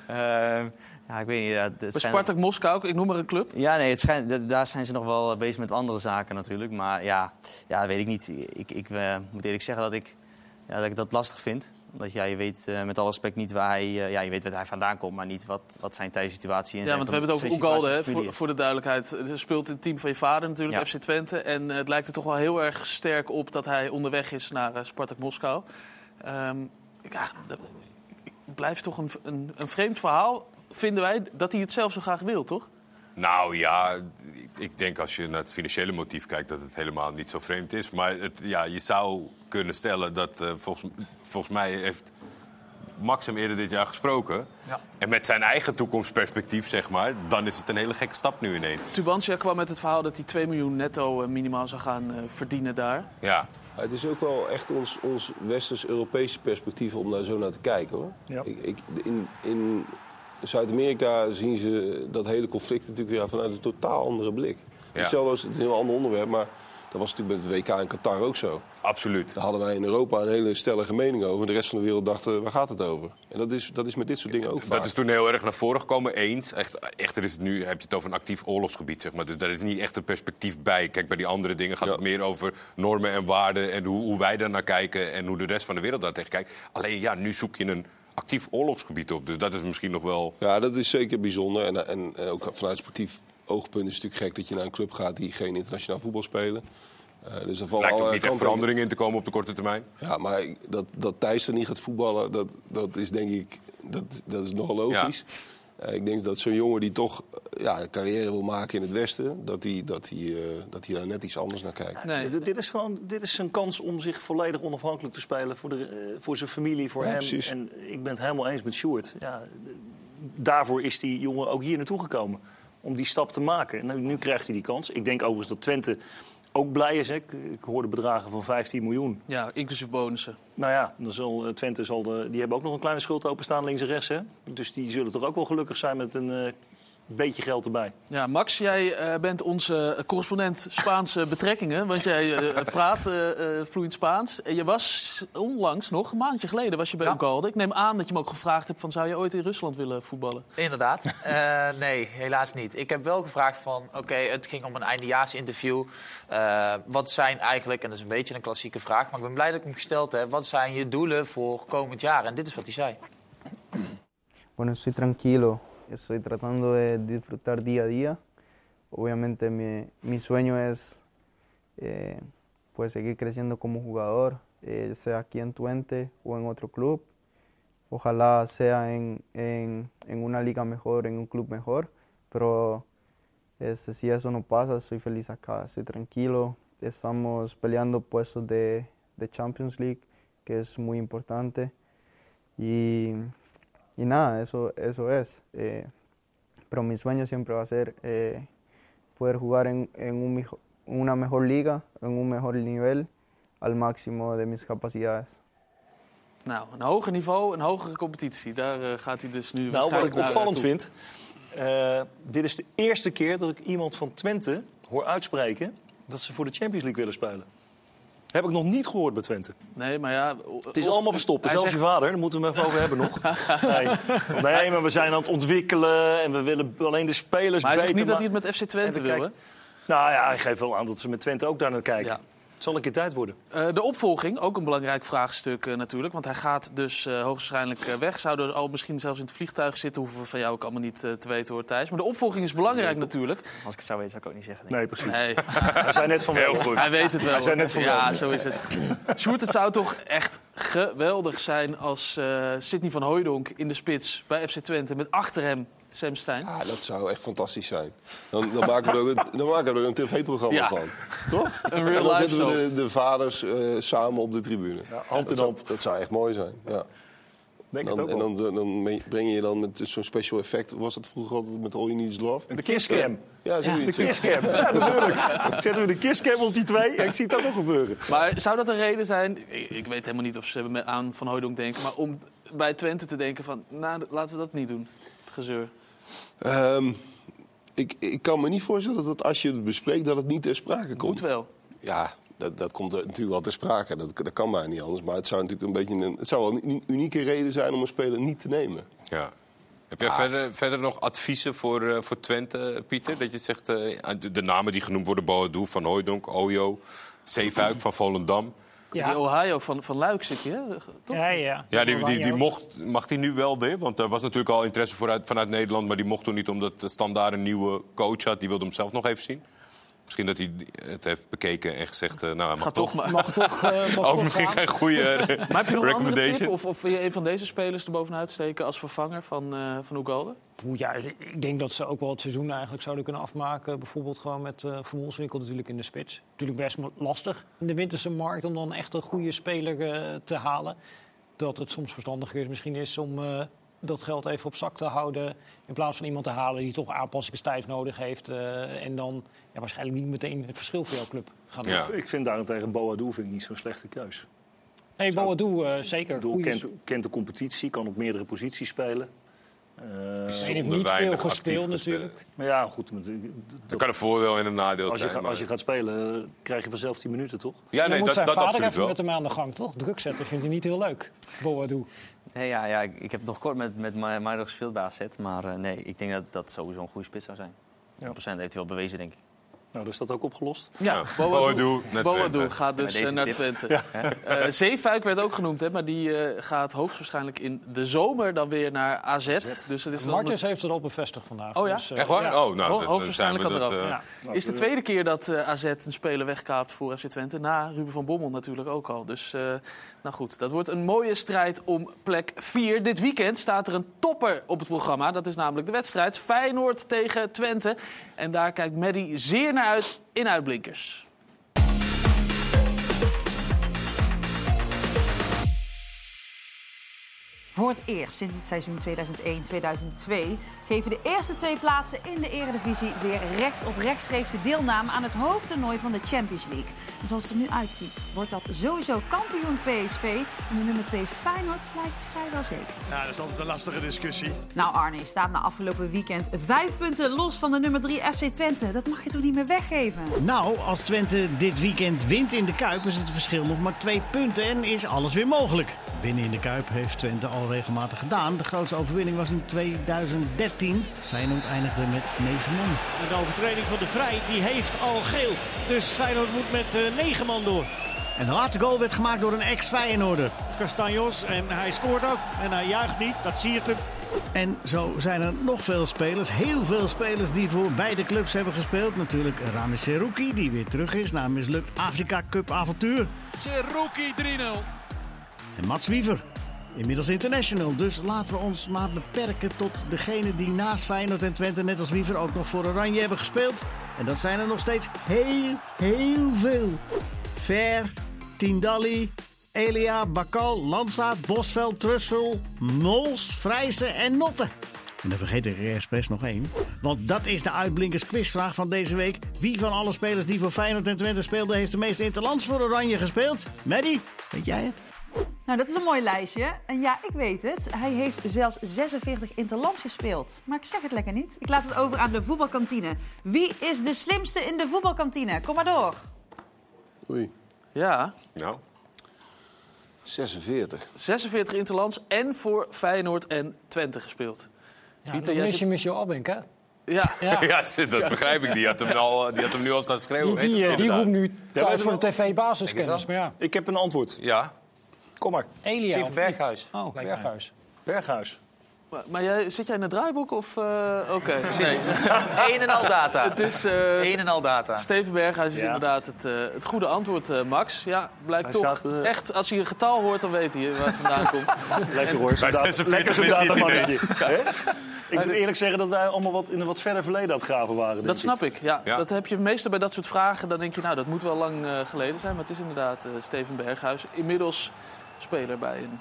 Ja, ik weet niet. Ja, Bij Spartak Moskou, ik noem maar een club. Ja, nee, het schijnt, da- daar zijn ze nog wel bezig met andere zaken natuurlijk. Maar ja, ja weet ik niet. Ik, ik eh, moet eerlijk zeggen dat ik, ja, dat ik dat lastig vind. Omdat ja, je weet eh, met alle respect niet waar hij... eh, ja, je weet waar hij vandaan komt, maar niet wat, wat zijn thuissituatie is. Ja, want we hebben het over Ugalde, hè, voor, voor de duidelijkheid. Het speelt in het team van je vader natuurlijk, Ja. FC Twente. En het lijkt er toch wel heel erg sterk op dat hij onderweg is naar Spartak Moskou. Ehm, ja, dat het blijft toch een, een, een vreemd verhaal, vinden wij, dat hij het zelf zo graag wil, toch? Nou ja, ik- denk als je naar het financiële motief kijkt dat het helemaal niet zo vreemd is. Maar het, ja, je zou kunnen stellen dat eh, volgens, volgens mij heeft Max hem eerder dit jaar gesproken. Ja. En met zijn eigen toekomstperspectief, zeg maar, dan is het een hele gekke stap nu ineens. Tubantia kwam met het verhaal dat hij 2 miljoen netto eh, minimaal zou gaan eh, verdienen daar. Ja, Het is ook wel echt ons, ons westers-Europese perspectief om daar zo naar te kijken hoor. Ja. Ik, ik, in in Zuid-Amerika zien ze dat hele conflict natuurlijk weer vanuit een totaal andere blik. Ja. Hetzelfde het is een heel ander onderwerp, maar dat was natuurlijk met het WK in Qatar ook zo. absoluut. Daar hadden wij in Europa een hele stellige mening over. De rest van de wereld dacht, eh, waar gaat het over? En dat is, dat is met dit soort dingen ook vaak. Dat is toen heel erg naar voren gekomen, eens. Echt, echter is het nu, heb je het over een actief oorlogsgebied, zeg maar. Dus daar is niet echt een perspectief bij. Kijk, bij die andere dingen gaat Ja. het meer over normen en waarden... en hoe, hoe wij daar naar kijken en hoe de rest van de wereld daar tegen kijkt. Alleen, ja, nu zoek je een actief oorlogsgebied op. Dus dat is misschien nog wel... Ja, dat is zeker bijzonder. En, en, en ook vanuit sportief oogpunt is het natuurlijk gek dat je naar een club gaat die geen internationaal voetbal spelen. Eh, dus er vallen lijkt ook niet echt verandering in te komen op de korte termijn. Ja, maar dat, dat Thijs er niet gaat voetballen, dat, dat is denk ik dat, dat is nogal logisch. Eh, ik denk dat zo'n jongen die toch eh, ja, een carrière wil maken in het Westen, dat hij dat die, eh, dat die daar net iets anders naar kijkt. Nee. Dit, dit is gewoon dit is zijn kans om zich volledig onafhankelijk te spelen voor, de, eh, voor zijn familie, voor Ja, hem. precies. En ik ben het helemaal eens met Sjoerd. Ja, daarvoor is die jongen ook hier naartoe gekomen. Om die stap te maken. En nu, nu krijgt hij die kans. Ik denk overigens dat Twente ook blij is. Hè. Ik, ik hoorde bedragen van 15 miljoen. Ja, inclusief bonussen. Nou ja, dan zal, eh, Twente zal de, die hebben ook nog een kleine schuld openstaan links en rechts. Hè? Dus die zullen toch ook wel gelukkig zijn met een eh, beetje geld erbij. Ja, Max, jij eh, bent onze correspondent Spaanse betrekkingen. Want jij eh, praat eh, eh, vloeiend Spaans. En je was onlangs nog, een maandje geleden, was je bij Ja. Ugalde. Ik neem aan dat je hem ook gevraagd hebt van... zou je ooit in Rusland willen voetballen? Inderdaad. Eh, nee, helaas niet. Ik heb wel gevraagd van, oké, het ging om een eindejaarsinterview. Eh, wat zijn eigenlijk, en dat is een beetje een klassieke vraag... maar ik ben blij dat ik hem gesteld heb. Wat zijn je doelen voor komend jaar? En dit is wat hij zei. Bueno, estoy tranquilo, estoy tratando de disfrutar día a día. Obviamente mi, mi sueño es eh, pues seguir creciendo como jugador, eh, sea aquí en Twente o en otro club. Ojalá sea en, en- en una liga mejor, en un club mejor, pero este, si eso no pasa, estoy feliz acá, estoy tranquilo. Estamos peleando puestos de, de Champions League, que es muy importante. Y, y nada, eso, eso es. eh, pero mi sueño siempre va a ser eh, poder jugar en, en un una mejor liga, en un mejor nivel, al máximo de mis capacidades. Nou, een hoger niveau, een hogere competitie. Daar eh, gaat hij dus nu Nou, wat ik opvallend toe. vind. eh, dit is de eerste keer dat ik iemand van Twente hoor uitspreken dat ze voor de Champions League willen spelen. Heb ik nog niet gehoord bij Twente. Nee, maar ja... Het is allemaal verstopt. Zelfs zegt- je vader, daar moeten we even over hebben nog. Nee. nee, maar we zijn aan het ontwikkelen en we willen alleen de spelers Maar hij beter niet dat hij het met FC Twente En we wil, hè? Nou ja, hij geeft wel aan dat ze met Twente ook daar naar kijken. Ja. Het zal een keer tijd worden. Eh, de opvolging, ook een belangrijk vraagstuk eh, natuurlijk. Want hij gaat dus eh, hoogstwaarschijnlijk weg. Zou er al misschien zelfs in het vliegtuig zitten. Hoeven we van jou ook allemaal niet eh, te weten hoor, Thijs. Maar de opvolging is belangrijk natuurlijk. Als ik het zou weten, zou ik ook niet zeggen. Nee, precies. Nee, Hij zei net van wel. goed. hij weet het wel. Hij zei net van ja, wel. zo is het. Sjoerd, het zou toch echt geweldig zijn als eh Sidney van Hooijdonk in de spits bij FC Twente. Met achter hem Sam Stein. Ja, dat zou echt fantastisch zijn. Dan, dan maken we er ook een, dan maken we er een tv-programma Ja. van. Toch? Een En real dan life zetten we de, de vaders eh, samen op de tribune. hand in dat, zou, hand. dat zou echt mooi zijn. Ja. Denk Dan, het ook en dan, dan breng je dan met zo'n special effect. Was dat vroeger altijd met All You Need Is Love? De kisscam. Ja, De zoiets. ja. kisscam. Ja, natuurlijk. Zetten we de kisscam op die twee. En ik zie het ook nog gebeuren. Maar zou dat een reden zijn? Ik, weet helemaal niet of ze met- aan Van Hooijdonk denken. Maar om bij Twente te denken van, nou, laten we dat niet doen. Het gezeur. Ehm, ik, ik kan me niet voorstellen dat als je het bespreekt, dat het niet ter sprake Moet komt. wel. Ja, dat, dat komt natuurlijk wel ter sprake. Dat, dat kan maar niet anders. Maar het zou natuurlijk een beetje een, het zou wel een unieke reden zijn om een speler niet te nemen. Ja. Heb jij verder, verder nog adviezen voor, eh, voor Twente, Pieter? Dat je zegt, eh, de, de namen die genoemd worden, Boadu, Van Hooijdonk, Ojo, Zeefuik van Volendam. Die Ja, Ohio van, van Luik zit je? Toch? ja, ja. Ja, die, die, die mocht, mag die nu wel weer? Want er was natuurlijk al interesse vooruit, vanuit Nederland... maar die mocht toen niet omdat de standaard een nieuwe coach had. Die wilde hem zelf nog even zien. Misschien dat hij het heeft bekeken en gezegd... eh, nou, hij mag toch maar. Mag toch, eh, mag Ook toch misschien gaan. geen goede Maar heb je nog een andere tip? recommendation. Of, of wil je een van deze spelers er bovenuit steken als vervanger van, eh van Ugalde? Ja, ik denk dat ze ook wel het seizoen eigenlijk zouden kunnen afmaken. Bijvoorbeeld gewoon met eh Van Wolfswinkel natuurlijk in de spits. Natuurlijk best lastig in de winterse markt om dan echt een goede speler te halen. Dat het soms verstandiger is misschien is om eh, dat geld even op zak te houden. In plaats van iemand te halen die toch aanpassingstijd nodig heeft. eh, en dan ja, waarschijnlijk niet meteen het verschil voor jouw club gaat doen. Ja. Ik vind daarentegen Boadu vind ik niet zo'n slechte keus. Nee, Boadu eh, zeker. Ik bedoel, kent, kent de competitie, kan op meerdere posities spelen. Eh, Hij heeft Zonder niet veel gespeeld natuurlijk. maar ja, goed. met- Dat kan een voordeel en een nadeel Als je, zijn. ga- maar- als je gaat spelen, eh, krijg je vanzelf 10 minuten, toch? Ja, Dan nee, moet dat, zijn dat vader even wel. met hem aan de gang, toch? Druk zetten vindt hij niet heel leuk. Boadu. Nee, ja, ja, ik, ik heb nog kort met, met Ma- Mauro gespeeld bij AZ. Maar eh, nee, ik denk dat dat sowieso een goede spits zou zijn. 100% heeft hij wel bewezen, denk ik. Nou, dus dat ook opgelost. Ja, Boadu naar Boadu Twente. gaat dus Ja, eh, naar tip. Twente. Eh, Zeefuik werd ook genoemd, hè, maar die eh, gaat hoogstwaarschijnlijk in de zomer dan weer naar AZ. Dus het is dan Martens heeft het al bevestigd vandaag. Oh ja? Dus, eh, Echt waar? ja. Oh, nou, Ho- hoogstwaarschijnlijk kan dat... eraf, eh, Ja. is de tweede keer dat eh, AZ een speler wegkaapt voor FC Twente. Na Ruben van Bommel natuurlijk ook al. Dus eh, nou goed, dat wordt een mooie strijd om plek 4. Dit weekend staat er een topper op het programma. Dat is namelijk de wedstrijd Feyenoord tegen Twente. En daar kijkt Maddy zeer naar uit in Uitblinkers. Voor het eerst sinds het seizoen 2001-2002 geven de eerste twee plaatsen in de Eredivisie weer recht op rechtstreekse deelname aan het hoofdtoernooi van de Champions League. En zoals het er nu uitziet, wordt dat sowieso kampioen PSV en de nummer 2 Feyenoord lijkt vrijwel zeker. Ja, dat is altijd een lastige discussie. Nou Arne, je staat na afgelopen weekend vijf punten los van de nummer 3 FC Twente. Dat mag je toch niet meer weggeven? Nou, als Twente dit weekend wint in de Kuip is het verschil nog maar twee punten en is alles weer mogelijk. Winnen in de Kuip heeft Twente al regelmatig gedaan. De grootste overwinning was in 2013. Feyenoord eindigde met 9 man. En de overtreding van de Vrij, die heeft al geel. Dus Feyenoord moet met eh, negen man door. En de laatste goal werd gemaakt door een ex-Feyenoorder. Castanjos en hij scoort ook. En hij juicht niet, dat zie je hem. En zo zijn er nog veel spelers, heel veel spelers die voor beide clubs hebben gespeeld. Natuurlijk Rami Seruki, die weer terug is na een mislukt Afrika Cup avontuur. Seruki 3-0. En Mats Wiever, inmiddels international. Dus laten we ons maar beperken tot degene die naast Feyenoord en Twente net als Wiever ook nog voor Oranje hebben gespeeld. En dat zijn er nog steeds heel, heel veel. Ver, Tindalli, Elia, Bakal, Landsaat, Bosveld, Trussel, Mols, Vrijsen en Notte. En dan vergeet ik er expres nog één. Want dat is de uitblinkers quizvraag van deze week. Wie van alle spelers die voor Feyenoord en Twente speelden... heeft de meeste interlands voor Oranje gespeeld? Maddie, weet jij het? Nou, dat is een mooi lijstje. En ja, ik weet het. Hij heeft zelfs 46 interlands gespeeld. Maar ik zeg het lekker niet. Ik laat het over aan de voetbalkantine. Wie is de slimste in de voetbalkantine? Kom maar door. Oei, Ja, Nou, 46. 46 interlands en voor Feyenoord en Twente gespeeld. Ja, Pieter, dan mis je Michel Abink, hè? Ja, Ja, dat begrijp ik. Die had hem, al, die had hem nu al staan schreeuwen. Die, die, roept nu thuis voor de tv-basiskennis. Maar ja, Ik heb een antwoord. Ja. Kom maar. Elia. Steven Berghuis. Oh, lijkt mij. Berghuis. Berghuis. Maar, maar jij, zit jij in het draaiboek of... eh, Oké, nee. Een en al data. Het is... eh, Een en al data. Steven Berghuis is Ja. inderdaad het, eh, het goede antwoord, eh, Max. Ja, blijkt Hij toch. staat, Echt, als hij een getal hoort, dan weet hij waar het vandaan komt. Lekker hoor. Bij zo'n data- 46 Lekker zo'n wist hij het? Ik moet eerlijk zeggen dat wij allemaal wat in een wat verder verleden aan het graven waren. Dat snap ik, ja. Ja. Dat heb je meestal bij dat soort vragen. Dan denk je, nou, dat moet wel lang geleden zijn. Maar het is inderdaad eh, Steven Berghuis. Inmiddels speler bij een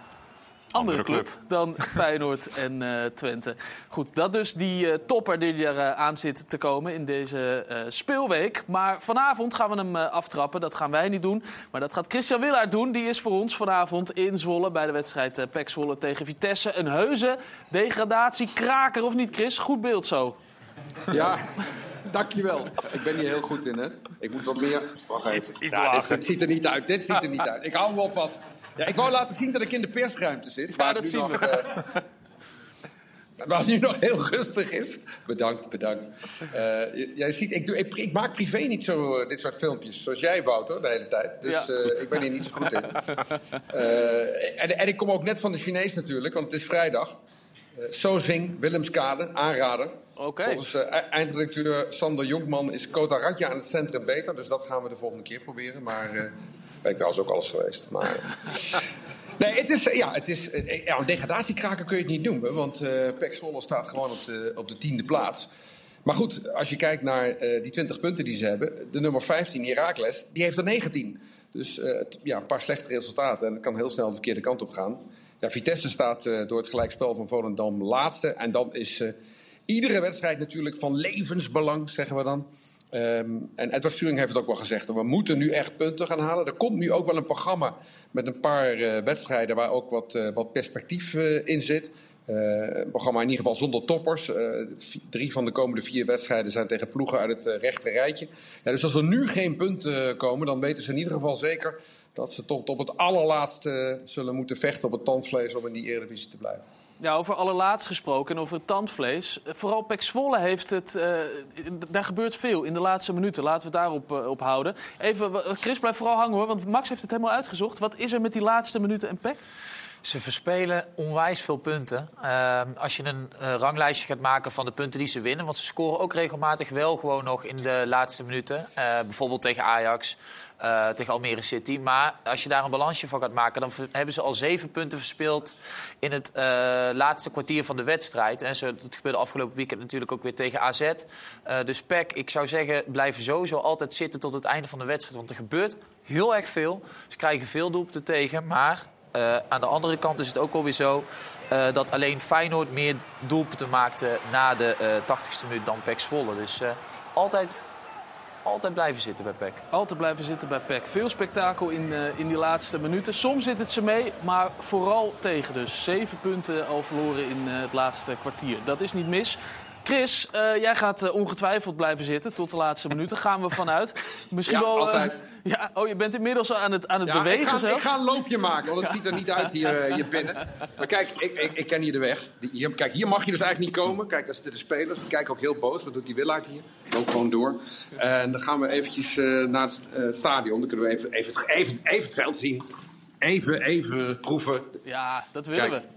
andere, Andere club. club. dan Feyenoord en eh, Twente. Goed, dat dus die eh, topper die er eh, aan zit te komen in deze eh, speelweek. Maar vanavond gaan we hem eh, aftrappen. Dat gaan wij niet doen. Maar dat gaat Christian Willaert doen. Die is voor ons vanavond in Zwolle bij de wedstrijd eh PEC Zwolle tegen Vitesse. Een heuse degradatiekraker, of niet Chris? Goed beeld zo. Ja, dankjewel. Ik ben hier heel goed in, hè. Ik moet wat meer... Wacht even. iets Ja, dit, lager. dit ziet er niet uit. Dit ziet er niet uit. Ik hou hem wel vast. Ja, ik wou laten zien dat ik in de persruimte zit. waar dat zien nog, we. eh, Waar het nu nog heel rustig is. Bedankt, bedankt. Jij ziet, ik, doe, ik, ik maak privé niet zo eh, dit soort filmpjes. Zoals jij, Wouter, de hele tijd. Dus Ja. ik ben hier niet zo goed in. En, en ik kom ook net van de Chinees natuurlijk, want het is vrijdag. Sozing, Willemskade, aanrader. Oké. Volgens e- eindredacteur Sander Jonkman is Kota Radja aan het centrum beter. Dus dat gaan we de volgende keer proberen. Maar ben ik trouwens ook alles geweest. Maar, nee, het is, ja, het is, ja, een degradatiekraker kun je het niet noemen. Want eh Pek staat gewoon op de, op de tiende plaats. Maar goed, als je kijkt naar eh, die 20 punten die ze hebben. De nummer 15, Herakles, die heeft er 19. Dus eh, het- ja, een paar slechte resultaten. En het kan heel snel de verkeerde kant op gaan. Ja, Vitesse staat door het gelijkspel van Volendam laatste. En dan is iedere wedstrijd natuurlijk van levensbelang, zeggen we dan. Ehm, en Edward Sturing heeft het ook wel gezegd. We moeten nu echt punten gaan halen. Er komt nu ook wel een programma met een paar eh, wedstrijden waar ook wat, eh, wat perspectief eh, in zit. Een programma in ieder geval zonder toppers. Drie van de komende vier wedstrijden zijn tegen ploegen uit het rechte rijtje. Ja, dus als er nu geen punten komen, dan weten ze in ieder geval zeker dat ze tot op het allerlaatste zullen moeten vechten op het tandvlees om in die Eredivisie te blijven. Ja, over allerlaatst gesproken en over het tandvlees. Eh, Vooral Pek Zwolle heeft het... eh, daar gebeurt veel in de laatste minuten. Laten we het daarop eh, op houden. Even, Chris, blijf vooral hangen hoor, want Max heeft het helemaal uitgezocht. Wat is er met die laatste minuten en Pek? Ze verspelen onwijs veel punten. Als je een ranglijstje gaat maken van de punten die ze winnen. Want ze scoren ook regelmatig wel gewoon nog in de laatste minuten. Bijvoorbeeld tegen Ajax, eh, tegen Almere City. Maar als je daar een balansje van gaat maken... dan hebben ze al zeven punten verspeeld in het eh, laatste kwartier van de wedstrijd. En zo, dat gebeurde afgelopen weekend natuurlijk ook weer tegen AZ. Eh, dus PEC, ik zou zeggen, blijven sowieso altijd zitten tot het einde van de wedstrijd. Want er gebeurt heel erg veel. Ze krijgen veel doelpunten tegen, maar... Aan de andere kant is het ook alweer zo dat alleen Feyenoord meer doelpunten maakte na de eh 80ste minuut dan PEC Zwolle. Dus altijd, altijd blijven zitten bij PEC. Altijd blijven zitten bij PEC. Veel spektakel in, eh, in die laatste minuten. Soms zit het ze mee, maar vooral tegen dus. Zeven punten al verloren in eh, het laatste kwartier. Dat is niet mis. Chris, eh, jij gaat eh, ongetwijfeld blijven zitten tot de laatste minuten. Gaan we vanuit. Misschien Ja, wel. eh, altijd. ja, oh, je bent inmiddels aan het, aan het Ja, ik bewegen ga, zelf. ik ga een loopje maken, want het ziet er niet uit hier, hier binnen. Maar kijk, ik, ik, ik ken hier de weg. Hier, kijk, hier mag je dus eigenlijk niet komen. Kijk, daar zitten de spelers. Die kijken ook heel boos. Wat doet die Willaert hier? Loop gewoon door. En dan gaan we eventjes naar het stadion. Dan kunnen we even, even, het- even, even het veld zien. Even, even proeven. Ja, dat willen Kijk. we.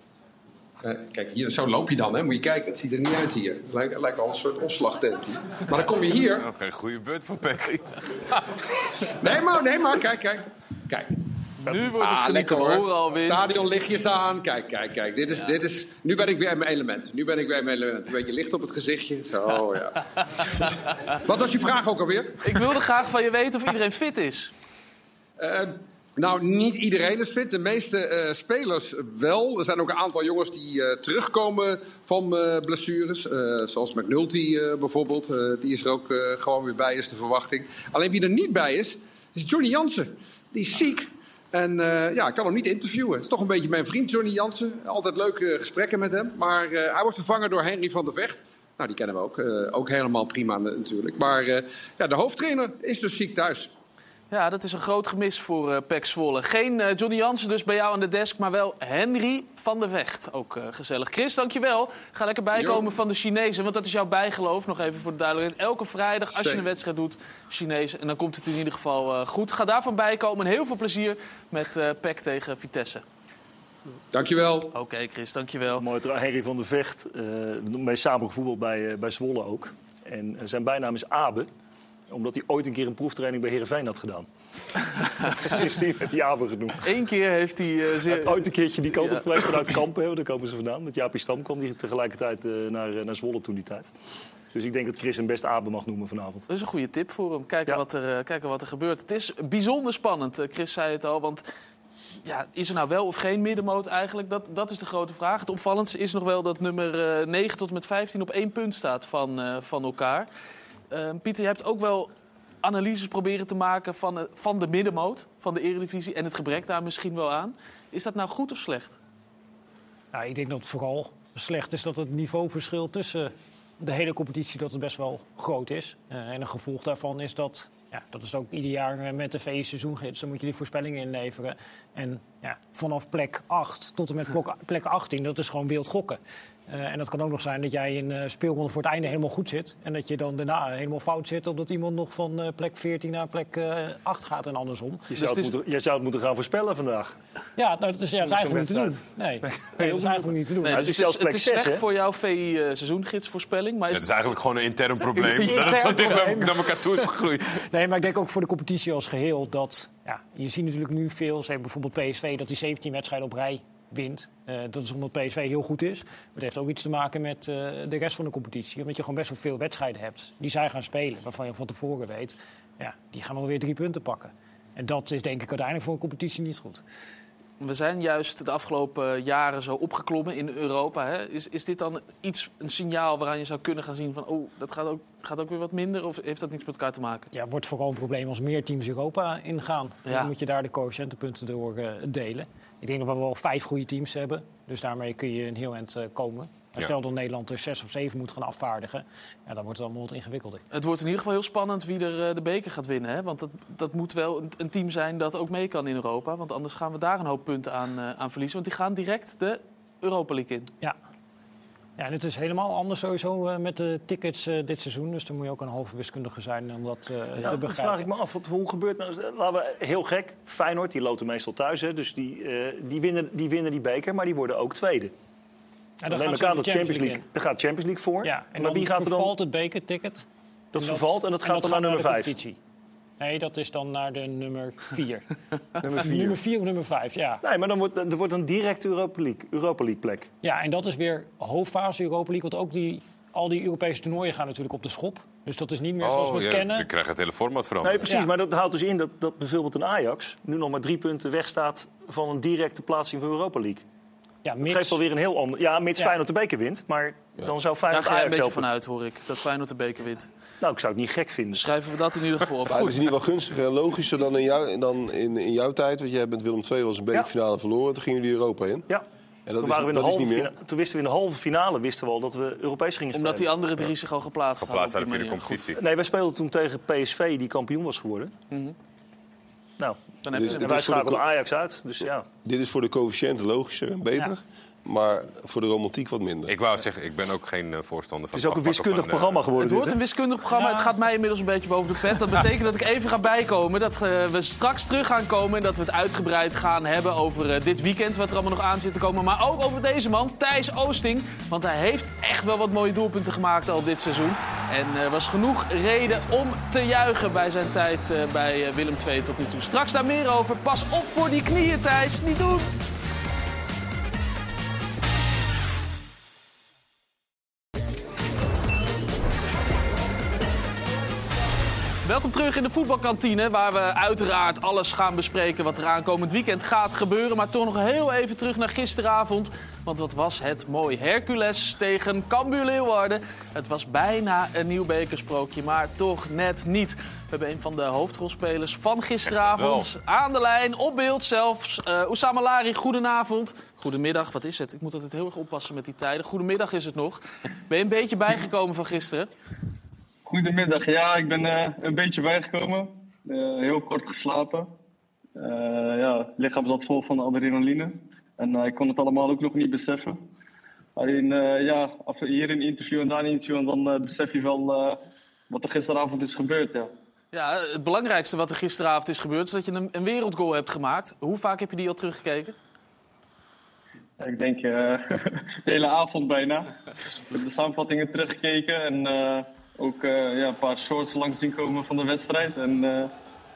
Eh, kijk, hier, zo loop je dan, hè? Moet je kijken, het ziet er niet uit hier. Het lijkt, lijkt wel een soort opslagtent. Maar dan kom je hier. Oké, goede beurt voor Peck. Nee, maar, nee, maar kijk, kijk. Kijk. Nu wordt het Ah, lekker hoor. horen al wind. Stadion lichtjes aan. Kijk, kijk, kijk. Dit is, dit is, nu ben ik weer in mijn element. Nu ben ik weer in mijn element. Een beetje licht op het gezichtje. Zo, ja. Wat was je vraag ook alweer? Ik wilde graag van je weten of iedereen fit is. Eh, nou, niet iedereen is fit. De meeste eh, spelers wel. Er zijn ook een aantal jongens die eh, terugkomen van eh, blessures. Zoals McNulty bijvoorbeeld. Die is er ook gewoon weer bij, is de verwachting. Alleen wie er niet bij is, is Johnny Jansen. Die is ziek. En ja, ik kan hem niet interviewen. Het is toch een beetje mijn vriend Johnny Jansen. Altijd leuke gesprekken met hem. Maar hij wordt vervangen door Henry van der Vecht. Nou, die kennen we ook. Ook helemaal prima natuurlijk. Maar ja, de hoofdtrainer is dus ziek thuis. Ja, dat is een groot gemis voor uh, Pek Zwolle. Geen uh, Johnny Jansen dus bij jou aan de desk, maar wel Henry van der Vecht. Ook uh, gezellig. Chris, dankjewel. Ga lekker bijkomen van de Chinezen, want dat is jouw bijgeloof. Nog even voor de duidelijkheid. Elke vrijdag, als je een wedstrijd doet, Chinezen. En dan komt het in ieder geval goed. Ga daarvan bijkomen en heel veel plezier met Pek tegen Vitesse. Dankjewel. Oké, okay, Chris, dankjewel. Mooi, Henry van der Vecht. Uh, mee samen gevoetbald bij, bij Zwolle ook. En zijn bijnaam is Abe omdat hij ooit een keer een proeftraining bij Heerenveen had gedaan. Sindsdien werd hij Abe genoemd. Eén keer heeft hij... Uh, heeft ooit een keertje die kant op geweest vanuit Kampen. Daar komen ze vandaan. Met Jaapie Stam kwam hij tegelijkertijd uh, naar, naar Zwolle toen die tijd. Dus ik denk dat Chris hem best Abe mag noemen vanavond. Dat is een goede tip voor hem. Kijken, ja. wat, er, kijken wat er gebeurt. Het is bijzonder spannend. Chris zei het al, want ja, is er nou wel of geen middenmoot eigenlijk? Dat, dat is de grote vraag. Het opvallendste is nog wel dat nummer uh, 9 tot met 15 op één punt staat van, uh, van elkaar. Uh, Pieter, je hebt ook wel analyses proberen te maken van, uh, van de middenmoot van de Eredivisie en het gebrek daar misschien wel aan. Is dat nou goed of slecht? Nou, ik denk dat het vooral slecht is dat het niveauverschil tussen de hele competitie dat best wel groot is. Uh, en een gevolg daarvan is dat ja, dat is ook ieder jaar met de VE seizoengids. Dan moet je die voorspellingen inleveren. En ja, vanaf plek 8 tot en met plek 18, dat is gewoon wild gokken. Uh, en dat kan ook nog zijn dat jij in uh, speelronde voor het einde helemaal goed zit. En dat je dan daarna helemaal fout zit. Omdat iemand nog van uh, plek 14 naar plek 8 gaat en andersom. Je zou, dus het moeten, je zou het moeten gaan voorspellen vandaag. Ja, nou, dat is, ja, dat is eigenlijk niet te doen. Nee, dat is eigenlijk niet te doen. Nee, dus het is, zelfs plek het is 6, slecht hè? voor jouw VI seizoengidsvoorspelling. Maar is ja, het is eigenlijk gewoon een intern probleem. dat het zo dicht naar elkaar toe is gegroeid. nee, maar ik denk ook voor de competitie als geheel dat... Ja, je ziet natuurlijk nu veel, ze hebben bijvoorbeeld PSV, dat die 17 wedstrijden op rij Uh, dat is omdat PSV heel goed is. Maar het heeft ook iets te maken met uh, de rest van de competitie. Omdat je gewoon best wel veel wedstrijden hebt die zij gaan spelen. Waarvan je van tevoren weet, ja, die gaan wel weer drie punten pakken. En dat is denk ik uiteindelijk voor een competitie niet goed. We zijn juist de afgelopen jaren zo opgeklommen in Europa. Hè? Is, is dit dan iets, een signaal waaraan je zou kunnen gaan zien van... oh, dat gaat ook, gaat ook weer wat minder? Of heeft dat niks met elkaar te maken? Ja, wordt vooral een probleem als meer teams Europa ingaan. Ja. Dan moet je daar de coëfficiëntenpunten door uh, delen. Ik denk dat we wel vijf goede teams hebben. Dus daarmee kun je een heel eind uh, komen. Stel dat Nederland er zes of zeven moet gaan afvaardigen, ja, dan wordt het allemaal wat ingewikkelder. Het wordt in ieder geval heel spannend wie er uh, de beker gaat winnen. Hè? Want dat, dat moet wel een, een, team zijn dat ook mee kan in Europa. Want anders gaan we daar een hoop punten aan, uh, aan verliezen. Want die gaan direct de Europa League in. Ja. Ja, en het is helemaal anders sowieso uh, met de tickets uh, dit seizoen. Dus dan moet je ook een halve wiskundige zijn om dat uh, ja, te begrijpen. Dat vraag ik me af. Wat, hoe gebeurt nou? Laten we heel gek. Feyenoord, die loten meestal thuis. Hè, dus die, die, winnen, die winnen die beker, maar die worden ook tweede. Ja, dan Neem elkaar de Champions League. Daar gaat Champions League voor. Ja, en maar wie gaat er dan? vervalt het bekerticket. Dat en vervalt en dat gaat dan naar nummer 5. Nee, dat is dan naar de nummer 4. nummer 4 nummer vier of nummer 5, ja. Nee, maar dan wordt, er wordt een directe Europa League, Europa League plek. Ja, en dat is weer hoofdfase Europa League. Want ook die, al die Europese toernooien gaan natuurlijk op de schop. Dus dat is niet meer zoals we het ja, kennen. Je krijgt het hele format veranderd. Nee, precies. Ja. Maar dat houdt dus in dat, dat bijvoorbeeld een Ajax... nu nog maar drie punten wegstaat van een directe plaatsing voor Europa League. Ja, mits... Dat geeft alweer een heel ander... Ja, mits ja. Feyenoord de beker wint. Maar ja. dan zou Feyenoord Daar ga je een beetje helpen. vanuit, hoor ik. Dat Feyenoord de beker wint. Nou, ik zou het niet gek vinden. Schrijven we dat in ieder geval op. het is in ieder geval gunstiger en logischer dan in, jou, dan in, in jouw tijd. Want jij bent Willem II was een bekerfinale verloren. Toen gingen jullie Europa in. Ja. En dat toen, is, we in de halve finale, toen wisten we in de halve finale wisten we al dat we Europees gingen spelen. Omdat die andere drie zich al geplaatst, geplaatst hadden. Geplaatst hadden voor de competitie. Nee, wij speelden toen tegen PSV, die kampioen was geworden. Mm -hmm. Nou, dan heb je dus, en wij schakelden Ajax uit. Dus ja. Dit is voor de coëfficiënten logischer en beter. Ja. Maar voor de romantiek wat minder. Ik wou zeggen, ik ben ook geen uh, voorstander van... Het is ook een wiskundig van, programma geworden. Het wordt een wiskundig programma. Ja. Het gaat mij inmiddels een beetje boven de pet. Dat betekent dat ik even ga bijkomen. Dat uh, we straks terug gaan komen. En dat we het uitgebreid gaan hebben over dit weekend. Wat er allemaal nog aan zit te komen. Maar ook over deze man, Thijs Oosting. Want hij heeft echt wel wat mooie doelpunten gemaakt al dit seizoen. En er was genoeg reden om te juichen bij zijn tijd bij Willem II tot nu toe. Straks daar meer over. Pas op voor die knieën, Thijs. Niet doen! Welkom terug in de voetbalkantine, waar we uiteraard alles gaan bespreken wat er aankomend weekend gaat gebeuren. Maar toch nog heel even terug naar gisteravond. Want wat was het mooi. Hercules tegen Cambuur Leeuwarden. Het was bijna een nieuw bekersprookje, maar toch net niet. We hebben een van de hoofdrolspelers van gisteravond aan de lijn, op beeld zelfs. Uh, Oussama Lari, goedenavond. Goedemiddag, wat is het? Ik moet altijd heel erg oppassen met die tijden. Goedemiddag is het nog. Ben je een beetje bijgekomen van gisteren? Goedemiddag, ja, ik ben uh, een beetje bijgekomen. Eh, heel kort geslapen. Eh, ja, lichaam zat vol van adrenaline. En eh, ik kon het allemaal ook nog niet beseffen. Alleen eh, ja, hier een interview en daar een interview. En dan eh, besef je wel eh, wat er gisteravond is gebeurd. Ja. Ja, het belangrijkste wat er gisteravond is gebeurd... is dat je een, een wereldgoal hebt gemaakt. Hoe vaak heb je die al teruggekeken? Ik denk eh, de hele avond bijna. Ik heb de samenvattingen teruggekeken en eh, ook eh, ja, een paar shorts langs zien komen van de wedstrijd. En eh,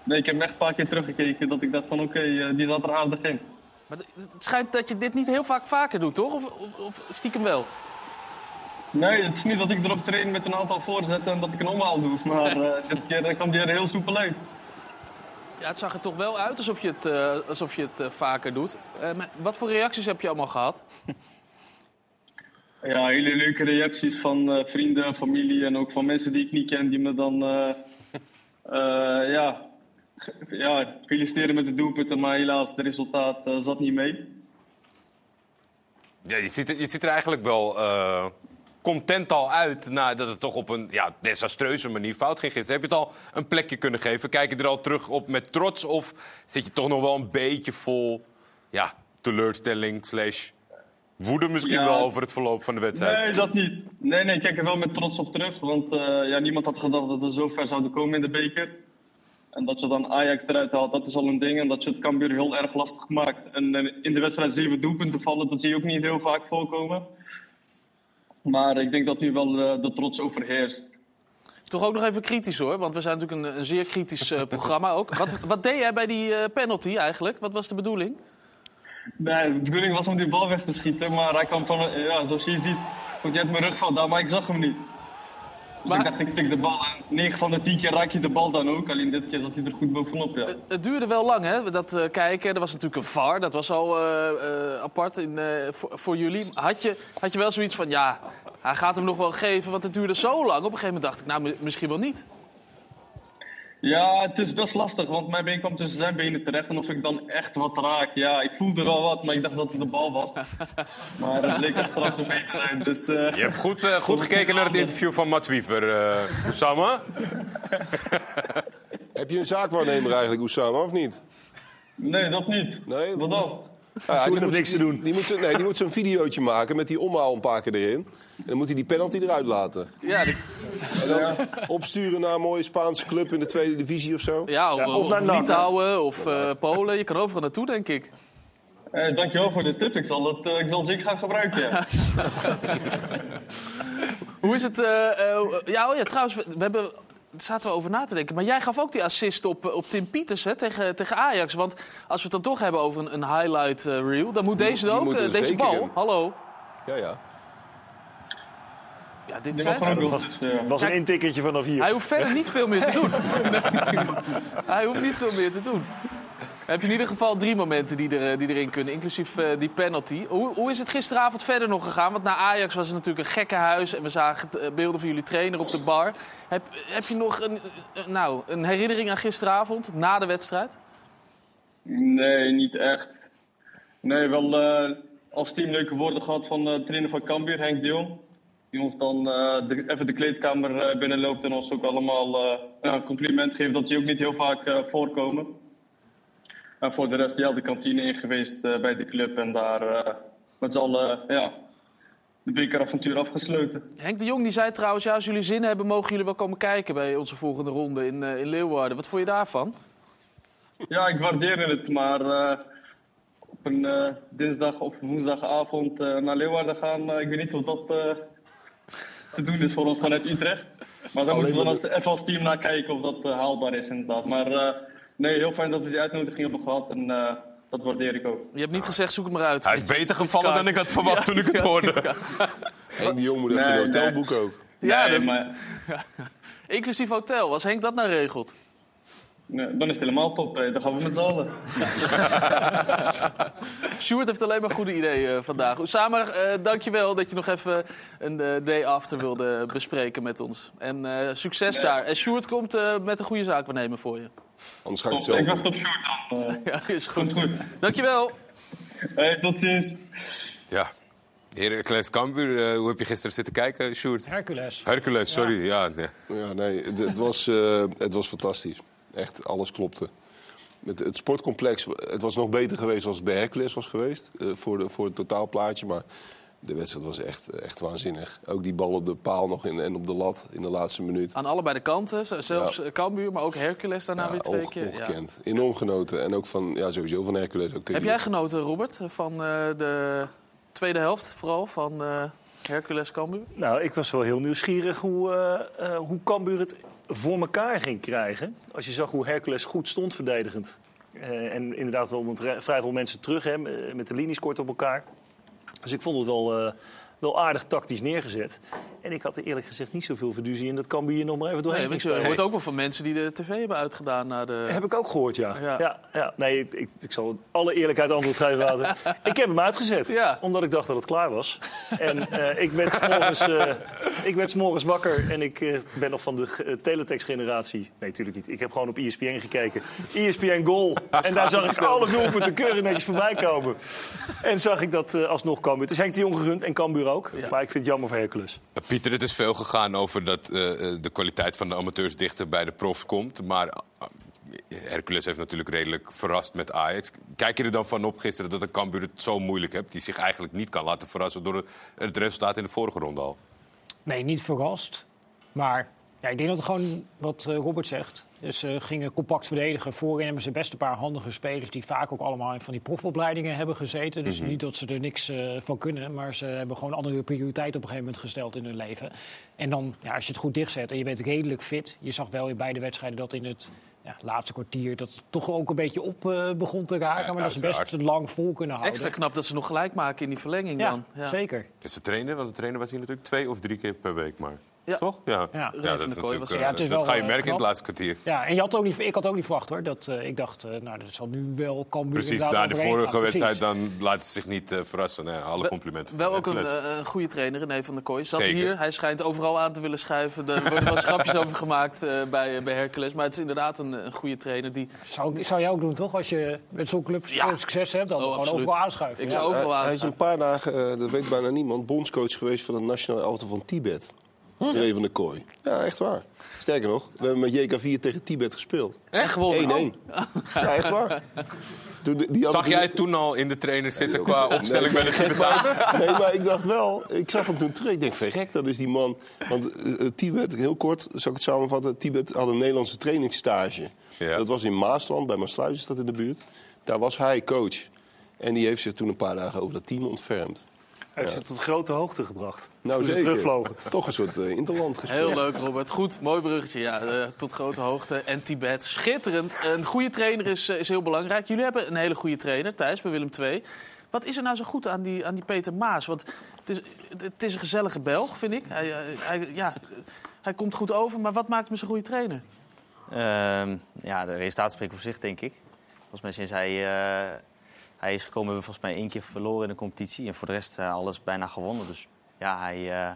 nee, ik heb hem echt een paar keer teruggekeken dat ik dacht van oké, eh, die zat er aardig in. Maar het schijnt dat je dit niet heel vaak vaker doet, toch? Of, of, of stiekem wel? Nee, het is niet dat ik erop train met een aantal voorzetten en dat ik een omhaal doe. Maar eh, dit keer kwam die er heel soepel uit. Ja, het zag er toch wel uit alsof je het, alsof je het vaker doet. Wat voor reacties heb je allemaal gehad? Ja, hele leuke reacties van eh, vrienden, familie en ook van mensen die ik niet ken, die me dan eh, eh, ja, ja, feliciteren met de doelpunten, maar helaas, het resultaat zat niet mee. Ja, je, ziet je ziet er eigenlijk wel content al uit nadat het toch op een ja, desastreuze manier fout ging gisteren. Heb je het al een plekje kunnen geven? Kijk je er al terug op met trots? Of zit je toch nog wel een beetje vol ja, teleurstelling slash woede misschien Ja. wel over het verloop van de wedstrijd? Nee, dat niet. Nee, nee, ik kijk er wel met trots op terug. Want eh, ja, niemand had gedacht dat we zo ver zouden komen in de beker. En dat je dan Ajax eruit haalt, dat is al een ding. En dat je het Cambuur heel erg lastig maakt. En eh, in de wedstrijd zeven doelpunten vallen, dat zie je ook niet heel vaak voorkomen. Maar ik denk dat nu wel eh, de trots overheerst. Toch ook nog even kritisch hoor, want we zijn natuurlijk een, een zeer kritisch programma ook. Wat, wat deed jij bij die eh, penalty eigenlijk? Wat was de bedoeling? Nee, de bedoeling was om die bal weg te schieten. Maar hij kwam van, ja, zoals je ziet, komt hij uit mijn rug vandaan. Maar ik zag hem niet. Dus ik dacht, ik tik de bal. En 9 van de 10 keer raak je de bal dan ook. Alleen dit keer zat hij er goed bovenop, ja. Het duurde wel lang, hè, dat eh, kijken. Er was natuurlijk een VAR, dat was al eh, eh, apart in, voor, voor jullie. Had je, had je wel zoiets van, ja, hij gaat hem nog wel geven, want het duurde zo lang. Op een gegeven moment dacht ik, nou, mi- misschien wel niet. Ja, het is best lastig, want mijn been kwam tussen zijn benen terecht. En of ik dan echt wat raak, ja, ik voelde wel wat, maar ik dacht dat het de bal was. Maar het bleek achteraf zo mee te zijn, dus... eh, Je hebt goed, eh, goed gekeken naar het interview van Mats Wiever, eh Oussama. Heb je een zaakwaarnemer eigenlijk, Oussama, of niet? Nee, dat niet. Nee? Wat dan? Ja, Sjoerd heeft niks te doen. Die, die moet, nee, die moet zo'n videootje maken met die omhaal een paar keer erin. En dan moet hij die penalty eruit laten. Ja, de- En dan opsturen naar een mooie Spaanse club in de tweede divisie of zo. ja, of, of of? Litouwen of eh, Polen. Je kan overal naartoe, denk ik. Eh, dankjewel voor de tip, ik zal het, eh, ik zal het zeker gaan gebruiken. Ja. Hoe is het? eh, ja, oh ja, trouwens, we, we hebben, daar zaten we over na te denken. Maar jij gaf ook die assist op, op Tim Pieters hè, tegen, tegen Ajax. Want als we het dan toch hebben over een, een highlight reel... dan moet deze die ook, moet deze bal. in. Hallo. Ja, ja. Ja, dit zijn ze. doen, dus. Het was een intikkertje vanaf hier. Hij hoeft verder niet veel meer te doen. Hij hoeft niet veel meer te doen. Heb je in ieder geval drie momenten die, er, die erin kunnen, inclusief eh, die penalty. Hoe, hoe is het gisteravond verder nog gegaan? Want na Ajax was het natuurlijk een gekkenhuis en we zagen eh, beelden van jullie trainer op de bar. Heb, heb je nog een, eh, nou, een herinnering aan gisteravond, na de wedstrijd? Nee, niet echt. Nee, wel eh, als team leuke woorden gehad van eh, de trainer van Cambuur, Henk de Jong. Die ons dan eh, de- even de kleedkamer eh, binnenloopt en ons ook allemaal eh, een compliment geeft. Dat zie je ook niet heel vaak voorkomen. En voor de rest, ja, de kantine in geweest bij de club en daar met z'n allen ja, de bekeravontuur afgesloten. Henk de Jong die zei trouwens, ja, als jullie zin hebben, mogen jullie wel komen kijken bij onze volgende ronde in, in Leeuwarden. Wat vond je daarvan? Ja, ik waardeer het, maar op een dinsdag of woensdagavond naar Leeuwarden gaan, ik weet niet of dat te doen is voor ons vanuit Utrecht. Maar daar moeten we dan als, even als team naar kijken of dat eh, haalbaar is inderdaad. Maar eh, nee, heel fijn dat we die uitnodiging hebben gehad en eh, dat waardeer ik ook. Je hebt niet gezegd, zoek het maar uit. Hij is beter gevallen dan ik had verwacht toen ik het hoorde. Henk de Jong moet even Nee, een nee. hotel boeken ook. Ja, nee, dat- maar Inclusief hotel, als Henk dat nou regelt. Nee, dan is het helemaal top. hè. Dan gaan we met z'n allen. Sjoerd heeft alleen maar goede ideeën eh, vandaag. Osama, eh dankjewel dat je nog even een eh, day after wilde bespreken met ons. En eh, succes daar. En Sjoerd komt eh, met een goede zaak nemen voor je. Anders ga ik het zelf ik wacht op Sjoerd dan. Ja, is goed. Goed. Dankjewel. Hey, tot ziens. Ja. Heracles Cambuur, hoe heb je gisteren zitten kijken, Sjoerd? Hercules. Hercules, sorry. Ja. nee. Ja, nee, het, het was, eh, het was fantastisch. Echt, alles klopte. Met het sportcomplex, het was nog beter geweest als het bij Hercules was geweest. eh, voor, de, voor het totaalplaatje. Maar de wedstrijd was echt, echt waanzinnig. Ook die bal op de paal nog in, en op de lat in de laatste minuut. Aan allebei de kanten, zelfs Ja. eh, Cambuur, maar ook Hercules daarna Ja, weer twee onge- keer. Ja. Ongekend. Enorm genoten. En ook van, ja, sowieso van Hercules. Ook tegen Heb jij genoten, Robert, van eh, de tweede helft vooral van eh, Hercules Cambuur? Nou, ik was wel heel nieuwsgierig hoe, eh, eh, hoe Cambuur het voor elkaar ging krijgen. Als je zag hoe Hercules goed stond verdedigend. Eh, en inderdaad wel vrij veel mensen terug, hè, met de linies kort op elkaar. Dus ik vond het wel, eh, wel aardig tactisch neergezet. En ik had er eerlijk gezegd niet zoveel verduzie in dat Cambuur hier nog maar even doorheen Nee, ik ging hoor spelen. het ook wel van mensen die de tv hebben uitgedaan naar de... Heb ik ook gehoord, ja. Ja. ja. ja, Nee, ik, ik, ik zal alle eerlijkheid antwoord geven, Wouter. ik heb hem uitgezet, omdat ik dacht dat het klaar was. En eh, ik, werd 's morgens, eh, ik werd 's morgens wakker en ik eh, ben nog van de uh, teletext-generatie. Nee, natuurlijk niet. Ik heb gewoon op ESPN gekeken. ESPN Goal. En daar zag ik alle doelpunten keurig netjes voorbij komen. En zag ik dat alsnog Cambuur. Het is Henk de Jong gegund en Cambuur ook. Maar ik vind het jammer voor Hercules. Pieter, het is veel gegaan over dat eh, eh, de kwaliteit van de amateurs dichter bij de profs komt. Maar uh, Hercules heeft natuurlijk redelijk verrast met Ajax. Kijk je er dan van op gisteren dat een Cambuur het zo moeilijk hebt... die zich eigenlijk niet kan laten verrassen door het resultaat in de vorige ronde al? Nee, niet verrast. Maar ja, ik denk dat het gewoon wat eh, Robert zegt. Dus ze gingen compact verdedigen. Voorin hebben ze best een paar handige spelers... die vaak ook allemaal in van die profopleidingen hebben gezeten. Dus Mhm. niet dat ze er niks eh, van kunnen. Maar ze hebben gewoon andere prioriteiten op een gegeven moment gesteld in hun leven. En dan, ja, als je het goed dichtzet en je bent redelijk fit... je zag wel in beide wedstrijden dat in het ja, laatste kwartier... dat het toch ook een beetje op eh, begon te raken. maar dat ze best lang vol kunnen houden. Extra knap dat ze nog gelijk maken in die verlenging Ja, dan. zeker. Is de trainer? Want de trainer was hier natuurlijk twee of drie keer per week maar. Ja. Toch? Ja, Ja. dat, is Kooi natuurlijk, was- eh, Ja, het is dat wel, ga je eh, merken in het laatste kwartier. Ja, en je had ook niet, ik had ook niet verwacht hoor. Dat, eh, ik dacht, eh, nou, dat zal nu wel Cambuur Precies, na de vorige gaan. wedstrijd dan laten ze zich niet eh, verrassen. Nee, alle Wel- complimenten. Wel ook een, eh, goede trainer, René van der Kooi. Zat Zeker. hier, hij schijnt overal aan te willen schuiven. Er worden wel grapjes over gemaakt eh, bij, bij Hercules. Maar het is inderdaad een, een goede trainer die... Zou, zou jij ook doen, toch? Als je met zo'n club Ja. zo'n succes hebt, dan Oh, gewoon absoluut. overal aanschuiven. Ik zou overal Hij- Hij is een paar dagen, eh, dat weet bijna niemand, bondscoach geweest van het nationale elftal van Tibet. René van der Kooi. Ja, echt waar. Sterker nog, we hebben met JK4 tegen Tibet gespeeld. Echt gewonnen? 1-1. Ja, echt waar. Toen, de- die hadden Zag jij toen- toen al in de trainer zitten qua opstelling bij de Nee, Tibetanen? Nee, maar ik dacht wel, ik zag hem toen terug. Ik denk, verrek, dat is die man. Want eh, eh, Tibet, heel kort, zal ik het samenvatten. Tibet had een Nederlandse trainingsstage. Dat was in Maasland, bij Maasluis is dat in de buurt. Daar was hij coach. En die heeft zich toen een paar dagen over dat team ontfermd. Hij heeft ze tot grote hoogte gebracht. Nou, ze terugvlogen. Toch een soort eh, interland gespeeld. Heel leuk, Robert. Goed, mooi bruggetje. Ja, eh, tot grote hoogte. En Tibet, schitterend. Een goede trainer is, eh, is heel belangrijk. Jullie hebben een hele goede trainer, Thijs, bij Willem II. Wat is er nou zo goed aan die, aan die Peter Maas? Want het is, het is een gezellige Belg, vind ik. Hij, hij, hij- ja, hij komt goed over, maar wat maakt hem zo'n goede trainer? Ehm, ja, de resultaten spreken voor zich, denk ik. Volgens mij sinds hij, eh, hij is gekomen, hebben we volgens mij één keer verloren in de competitie. En voor de rest eh, alles bijna gewonnen. Dus ja, hij, eh,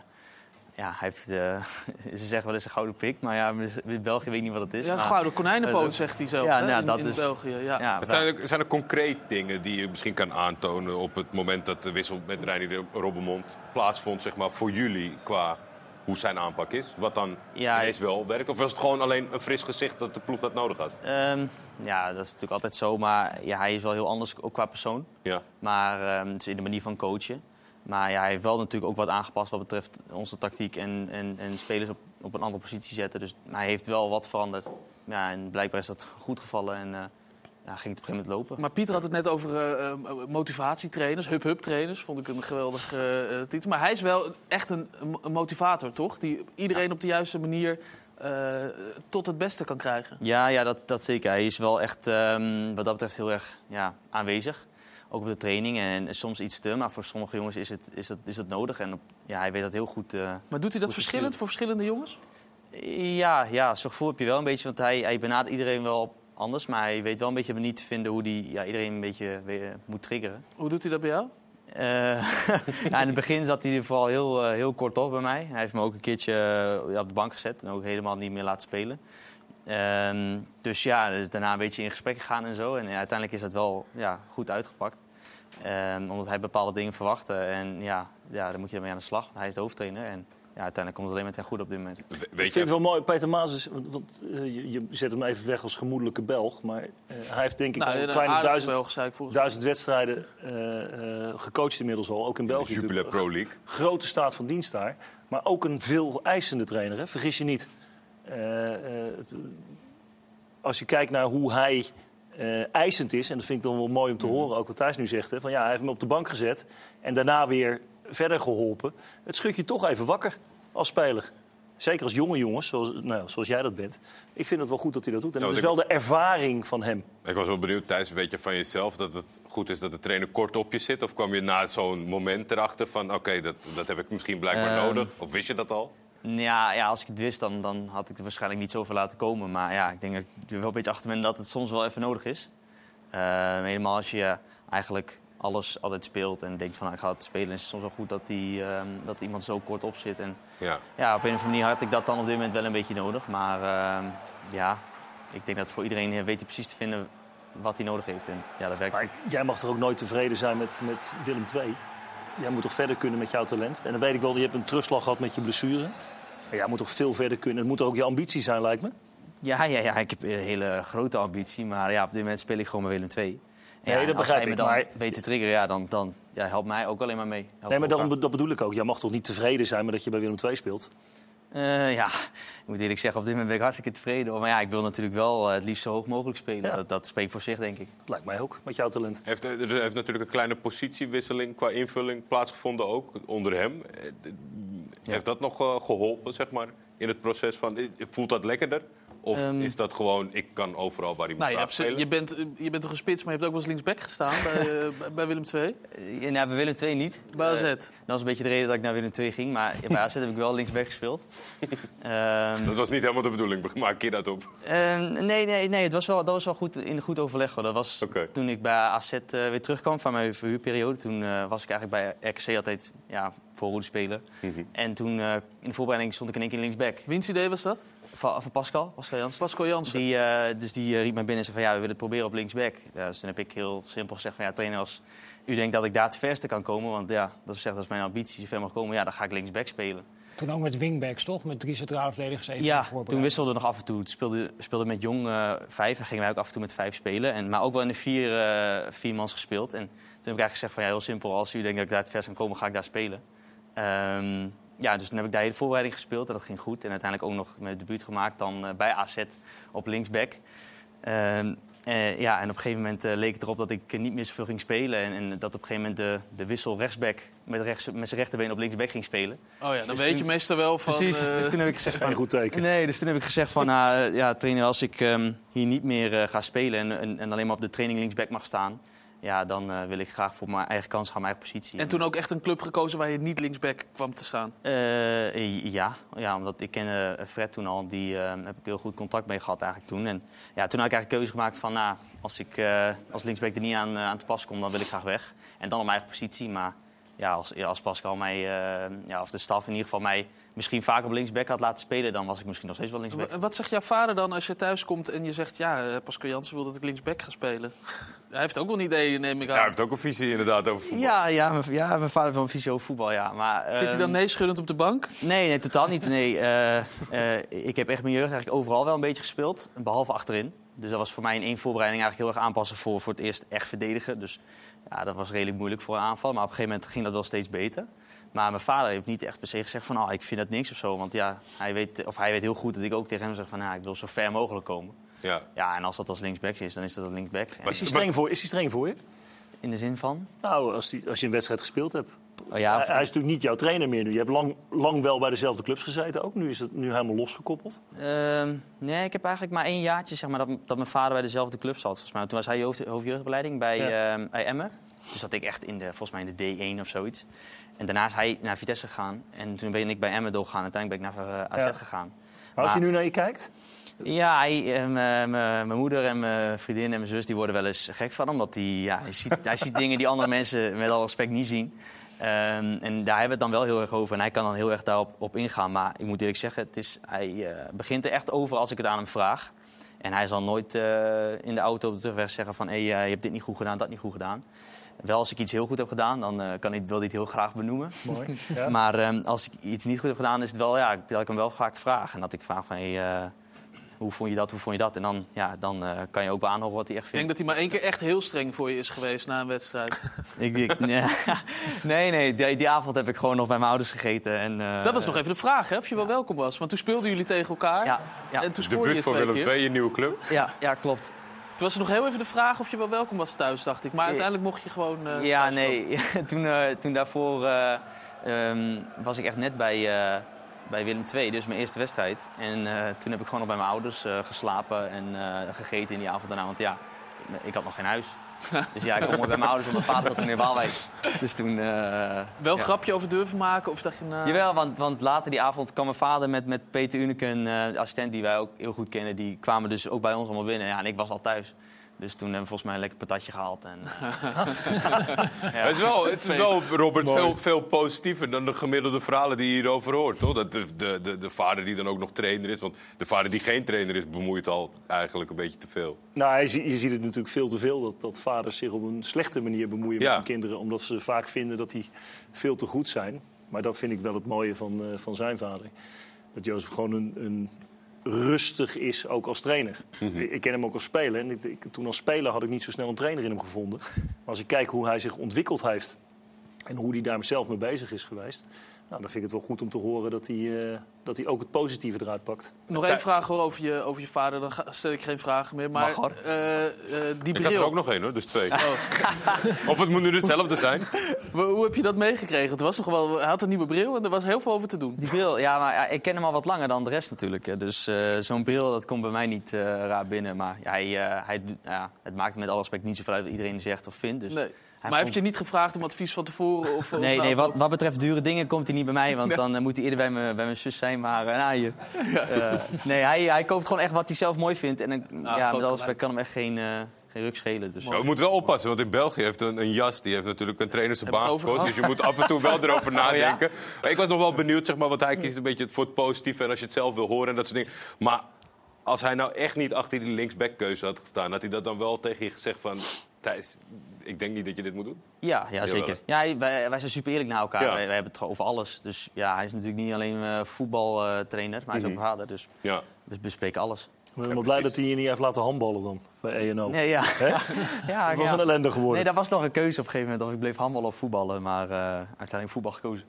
ja, hij heeft de, ze zeggen wel eens een gouden pik. Maar ja, in België weet ik niet wat het is. Ja, maar- gouden konijnenpoot, Eh, zegt hij zelf, Ja, hè, nou, in- dat in dus. België, ja. Het zijn, er, zijn er concreet dingen die je misschien kan aantonen op het moment dat de wissel met Reinier Robbermond plaatsvond, zeg maar, voor jullie qua hoe zijn aanpak is? Wat dan Ja, ineens wel werkt? Of was het gewoon alleen een fris gezicht dat de ploeg dat nodig had? Ehm, ja, dat is natuurlijk altijd zo. Maar ja, hij is wel heel anders, ook qua persoon. Ja. Maar ehm, dus in de manier van coachen. Maar ja, hij heeft wel natuurlijk ook wat aangepast wat betreft onze tactiek en, en, en spelers op, op een andere positie zetten. Dus hij heeft wel wat veranderd. Ja, en blijkbaar is dat goed gevallen en eh, ja, ging het op een gegeven moment lopen. Maar Pieter had het net over eh, eh, motivatietrainers, hub-hub trainers. Vond ik een geweldige eh, titel. Maar hij is wel echt een, een motivator, toch? Die iedereen op de juiste manier eh, tot het beste kan krijgen. Ja, ja dat, dat zeker. Hij is wel echt ehm, wat dat betreft heel erg ja, aanwezig. Ook op de training en soms iets te, maar voor sommige jongens is, het, is, dat, is dat nodig. En op, ja, hij weet dat heel goed. eh, Maar doet hij dat verschillend voor verschillende jongens? Ja, ja zo'n gevoel heb je wel een beetje. Want hij, hij benadert iedereen wel anders. Maar hij weet wel een beetje niet te vinden hoe hij ja, iedereen een beetje weer moet triggeren. Hoe doet hij dat bij jou? Eh, in het begin zat hij vooral heel, eh, heel kort op bij mij. Hij heeft me ook een keertje eh, op de bank gezet en ook helemaal niet meer laten spelen. Ehm, dus ja, dus daarna een beetje in gesprek gegaan en zo. En uiteindelijk is dat wel ja, goed uitgepakt. Ehm, omdat hij bepaalde dingen verwachtte. En ja, ja, dan moet je ermee aan de slag. Hij is de hoofdtrainer. En ja, uiteindelijk komt het alleen maar ten goed op dit moment. ik vind het wel mooi, Peter Maas is, want, want, eh, je, je zet hem even weg als gemoedelijke Belg, maar eh, hij heeft denk ik Nou, al een kleine duizend, Belg, zei ik volgens duizend wedstrijden eh, eh, gecoacht inmiddels al, ook in België. Jupiler natuurlijk. Pro League. Grote staat van dienst daar, maar ook een veel eisende trainer, hè? vergis je niet. Eh, eh, als je kijkt naar hoe hij eh, eisend is, en dat vind ik dan wel mooi om te horen, ook wat Thijs nu zegt, hè, van ja, hij heeft me op de bank gezet en daarna weer verder geholpen. Het schudt je toch even wakker als speler. Zeker als jonge jongens, zoals, nou, zoals jij dat bent. Ik vind het wel goed dat hij dat doet. En Ja, dat is want wel ik- de ervaring van hem. Ik was wel benieuwd, Thijs, weet je van jezelf dat het goed is dat de trainer kort op je zit? Of kwam je na zo'n moment erachter van, oké, dat, dat heb ik misschien blijkbaar Ehm. nodig? Of wist je dat al? Ja, ja, als ik het wist, dan, dan had ik het waarschijnlijk niet zoveel laten komen. Maar ja, ik denk dat ik er wel een beetje achter ben dat het soms wel even nodig is. Eh, helemaal als je eigenlijk alles altijd speelt en denkt van nou, ik ga het spelen, is het soms wel goed dat, die, ehm, dat iemand zo kort op zit. En Ja. ja, op een of andere manier had ik dat dan op dit moment wel een beetje nodig. Maar ehm, ja, ik denk dat voor iedereen eh, weet hij precies te vinden wat hij nodig heeft. En ja, dat werkt. Maar jij mag toch ook nooit tevreden zijn met, met Willem II? Jij moet toch verder kunnen met jouw talent? En dan weet ik wel, je hebt een terugslag gehad met je blessure. Maar jij moet toch veel verder kunnen? Het moet ook je ambitie zijn, lijkt me. Ja, ja, ja, ik heb een hele grote ambitie. Maar ja, op dit moment speel ik gewoon met Willem II. Nee, ja, dat begrijp ik, dan maar- weet te triggeren, ja, dan, dan ja, helpt mij ook alleen maar mee. Nee, maar daarom, dat bedoel ik ook. Jij mag toch niet tevreden zijn met dat je bij Willem II speelt? Eh, ja, ik moet eerlijk zeggen, op dit moment ben ik hartstikke tevreden. Maar ja, ik wil natuurlijk wel eh, het liefst zo hoog mogelijk spelen. Dat, dat spreekt voor zich, denk ik. Lijkt mij ook, met jouw talent. Heeft, er heeft natuurlijk een kleine positiewisseling qua invulling plaatsgevonden ook onder hem. Eh, Heeft dat nog eh, geholpen, zeg maar, in het proces van... eh, Voelt dat lekkerder? Of Ehm. is dat gewoon, ik kan overal waar hij moet Nou, je, hebt, spelen? je, bent, eh, je bent toch een spits, maar je hebt ook wel eens linksback gestaan bij, eh, bij- Willem II. Ja, nou, bij Willem II niet. Bij AZ. Eh, dat was een beetje de reden dat ik naar Willem II ging. Maar bij AZ heb ik wel linksback gespeeld. Ehm, Dat was niet helemaal de bedoeling, maak je dat op? Ehm, nee, nee, nee het was wel, dat was wel goed, in goed overleg. Hoor. Dat was toen ik bij AZ eh, weer terugkwam van mijn verhuurperiode. Toen eh, was ik eigenlijk bij RKC altijd ja, voorhoede speler. En toen eh, in de voorbereiding stond ik in één keer linksback. Wiens idee was dat? Van, van Pascal, Pascal Jansen. Pascal Jansen. Die, eh, dus die eh, riep mij binnen en zei van ja, we willen het proberen op linksback. Ja, dus toen heb ik heel simpel gezegd van ja, trainer, als u denkt dat ik daar het verste kan komen, want ja, dat is, zegt, dat is mijn ambitie, zo ver mag komen, ja, dan ga ik linksback spelen. Toen ook met wingbacks, toch? Met drie centrale verdedigers even Ja, toen wisselden we nog af en toe. Speelde, speelde met Jong eh, vijf en gingen wij ook af en toe met vijf spelen. En, maar ook wel in de vier, eh viermans gespeeld. En toen heb ik eigenlijk gezegd van ja, heel simpel. Als u denkt dat ik daar het vers kan komen, ga ik daar spelen. Ehm, ja, dus toen heb ik daar hele voorbereiding gespeeld en dat ging goed. En uiteindelijk ook nog mijn debuut gemaakt dan eh, bij AZ op linksback. Ehm, eh, ja, en op een gegeven moment eh, leek het erop dat ik niet meer zoveel ging spelen. En, en dat op een gegeven moment de, de wissel rechtsback met, rechts, met zijn rechterbeen op linksback ging spelen. Oh ja, dan Dus weet toen- je meestal wel van... Precies, dus toen heb ik gezegd van... Geen goed teken. Nee, dus toen heb ik gezegd van... nou, ja, trainer, als ik ehm, hier niet meer ga spelen en, en, en alleen maar op de training linksback mag staan... ja, dan eh, wil ik graag voor mijn eigen kans gaan, mijn eigen positie. En toen ook echt een club gekozen waar je niet linksback kwam te staan. Eh, ja, ja, omdat ik ken eh, Fred toen al. Die heb ik heel goed contact mee gehad eigenlijk toen. En ja, toen had ik eigenlijk keuze gemaakt van... Nou, als ik als linksback er niet aan, aan te pas kom, dan wil ik graag weg. En dan op mijn eigen positie. Maar ja, als, als Pascal mij, ja, of de staf in ieder geval mij misschien vaak op linksback had laten spelen... dan was ik misschien nog steeds wel linksback. En wat zegt jouw vader dan als je thuis komt en je zegt... ja, eh, Pascal Jansen wil dat ik linksback ga spelen? Hij heeft ook wel een idee, neem ik aan. Ja, hij heeft ook een visie inderdaad over voetbal. Ja, ja, mijn, ja, mijn vader van visio voetbal, ja. Maar, Zit hij dan ehm, nee schuddend op de bank? Nee, nee, totaal niet. Nee, eh, eh, ik heb echt mijn jeugd eigenlijk overal wel een beetje gespeeld, behalve achterin. Dus dat was voor mij in één voorbereiding eigenlijk heel erg aanpassen voor, voor het eerst echt verdedigen. Dus ja, dat was redelijk moeilijk voor een aanval. Maar op een gegeven moment ging dat wel steeds beter. Maar mijn vader heeft niet echt per se gezegd van, oh, ik vind dat niks of zo. Want ja, hij weet, of hij weet heel goed dat ik ook tegen hem zeg van, nou, ik wil zo ver mogelijk komen. Ja. Ja, en als dat als linksback is, dan is dat als linksback. En- Is hij streng voor, is hij streng voor je? In de zin van? Nou, als, die, als je een wedstrijd gespeeld hebt. Oh ja, hij, hij is natuurlijk niet jouw trainer meer nu. Je hebt lang, lang wel bij dezelfde clubs gezeten ook. Nu is het nu helemaal losgekoppeld. Ehm, nee, ik heb eigenlijk maar één jaartje zeg maar, dat, dat mijn vader bij dezelfde club zat. Volgens mij. Toen was hij hoofd, hoofdjeugdbeleiding bij, Ja. ehm, bij Emmer. Dus dat ik echt in de, volgens mij in de D1 of zoiets. En daarna is hij naar Vitesse gegaan. En toen ben ik bij Emmer doorgegaan. Uiteindelijk ben ik naar eh, AZ Ja. gegaan. Maar als je nu naar je kijkt. Ja, hij, eh, mijn- moeder en mijn vriendin en mijn zus die worden wel eens gek van. Omdat hij, ja, hij, ziet, hij ziet dingen die andere mensen met al respect niet zien. Ehm, en daar hebben we het dan wel heel erg over. En hij kan dan heel erg daarop op ingaan. Maar ik moet eerlijk zeggen, het is, hij eh, begint er echt over als ik het aan hem vraag. En hij zal nooit eh, in de auto op de terugweg zeggen van... Hey, eh, je hebt dit niet goed gedaan, dat niet goed gedaan. Wel als ik iets heel goed heb gedaan, dan eh, kan ik, wil ik het heel graag benoemen. Mooi. Ja. Maar ehm, als ik iets niet goed heb gedaan, is het wel ja, dat ik hem wel vaak vraag. En dat ik vraag van, hey, eh, hoe vond je dat, hoe vond je dat? En dan, ja, dan eh, kan je ook wel aanhoren wat hij echt Ik denk vindt. dat hij maar één keer echt heel streng voor je is geweest na een wedstrijd. Ik, ik- nee, nee, nee die, die avond heb ik gewoon nog bij mijn ouders gegeten. En, eh, Dat was nog even de vraag, hè, of je wel welkom was. Want toen speelden jullie tegen elkaar. Ja, ja. En toen scoorde je Debuut voor twee Willem. II, je nieuwe club. Ja, ja, klopt. Toen was er nog heel even de vraag of je wel welkom was thuis, dacht ik. Maar uiteindelijk mocht je gewoon eh, Ja, nee. toen, eh, toen daarvoor eh, ehm, was ik echt net bij, bij Willem II, dus mijn eerste wedstrijd. En toen heb ik gewoon nog bij mijn ouders geslapen en gegeten in die avond daarna. Want ja, ik had nog geen huis. Dus ja, ik kom bij mijn ouders, want mijn vader zat toen in Waalwijk. Dus toen... eh, Wel een ja. grapje over durven maken? Of dacht je, nou... Jawel, want, want later die avond kwam mijn vader met, met Peter Uneken, eh, de assistent die wij ook heel goed kennen. Die kwamen dus ook bij ons allemaal binnen. Ja, en ik was al thuis. Dus toen hebben we volgens mij een lekker patatje gehaald. En, eh, Het is wel, het is wel Robert, Mooi. veel, veel positiever dan de gemiddelde verhalen die je hierover hoort. Toch? Dat de, de, de, de vader die dan ook nog trainer is. Want de vader die geen trainer is, bemoeit al eigenlijk een beetje te veel. Nou, je, je ziet het natuurlijk veel te veel dat, dat vaders zich op een slechte manier bemoeien Ja. met hun kinderen. Omdat ze vaak vinden dat die veel te goed zijn. Maar dat vind ik wel het mooie van, eh, van zijn vader. Dat Jozef gewoon een, een rustig is, ook als trainer. Ik- Ik ken hem ook als speler. En ik, ik- toen als speler had ik niet zo snel een trainer in hem gevonden. Maar als ik kijk hoe hij zich ontwikkeld heeft... en hoe hij daar zelf mee bezig is geweest... Nou, dan vind ik het wel goed om te horen dat hij, eh, dat hij ook het positieve eruit pakt. Nog één vraag hoor, over, je, over je vader, dan ga- stel ik geen vragen meer. Maar Mag, hoor. eh, eh, die Ik had er bril. ook nog één hoor, dus twee. Oh. Of het moet nu hetzelfde zijn. Maar Hoe heb je dat meegekregen? Het was nog wel, hij had een nieuwe bril en er was heel veel over te doen. Die bril, ja, maar ja, ik ken hem al wat langer dan de rest natuurlijk. Dus eh, zo'n bril, dat komt bij mij niet raar binnen. Maar ja, hij, eh, hij, ja, het maakt met alle respect niet zoveel uit wat iedereen zegt of vindt. Dus Nee. Hij maar vond- heeft je niet gevraagd om advies van tevoren? Of, of Nee, nou, nee wat, wat betreft dure dingen komt hij niet bij mij. Want Nee. dan eh, moet hij eerder bij, me, bij mijn zus zijn. Maar eh, nou, je, eh, nee, hij, hij koopt gewoon echt wat hij zelf mooi vindt. En eh, ja, met groot alle respect gelijk. kan hem echt geen, eh, geen ruk schelen. Dus. Ja, we moeten wel oppassen, want in België heeft een, een jas... die heeft natuurlijk een trainer zijn baan gekost. Dus je moet af en toe wel erover Oh, ja? nadenken. Ik was nog wel benieuwd, zeg maar, want hij kiest een beetje voor het positieve... en als je het zelf wil horen en dat soort dingen. Maar als hij nou echt niet achter die linksbackkeuze had gestaan... had hij dat dan wel tegen je gezegd van... Thijs, ik denk niet dat je dit moet doen? Ja, ja zeker. Ja, wij, wij zijn super eerlijk naar elkaar. Ja. Wij, wij hebben het over alles. Dus ja, hij is natuurlijk niet alleen eh, voetbaltrainer, maar hij is ook Mhm. vader. Dus Ja. we bespreken alles. Ik ben wel blij dat hij je niet heeft laten handballen dan, bij ENO. Nee, ja. Hè? ja, Dat was ja. een ellende geworden. Nee, dat was nog een keuze op een gegeven moment of ik bleef handballen of voetballen. Maar eh, uiteindelijk voetbal gekozen.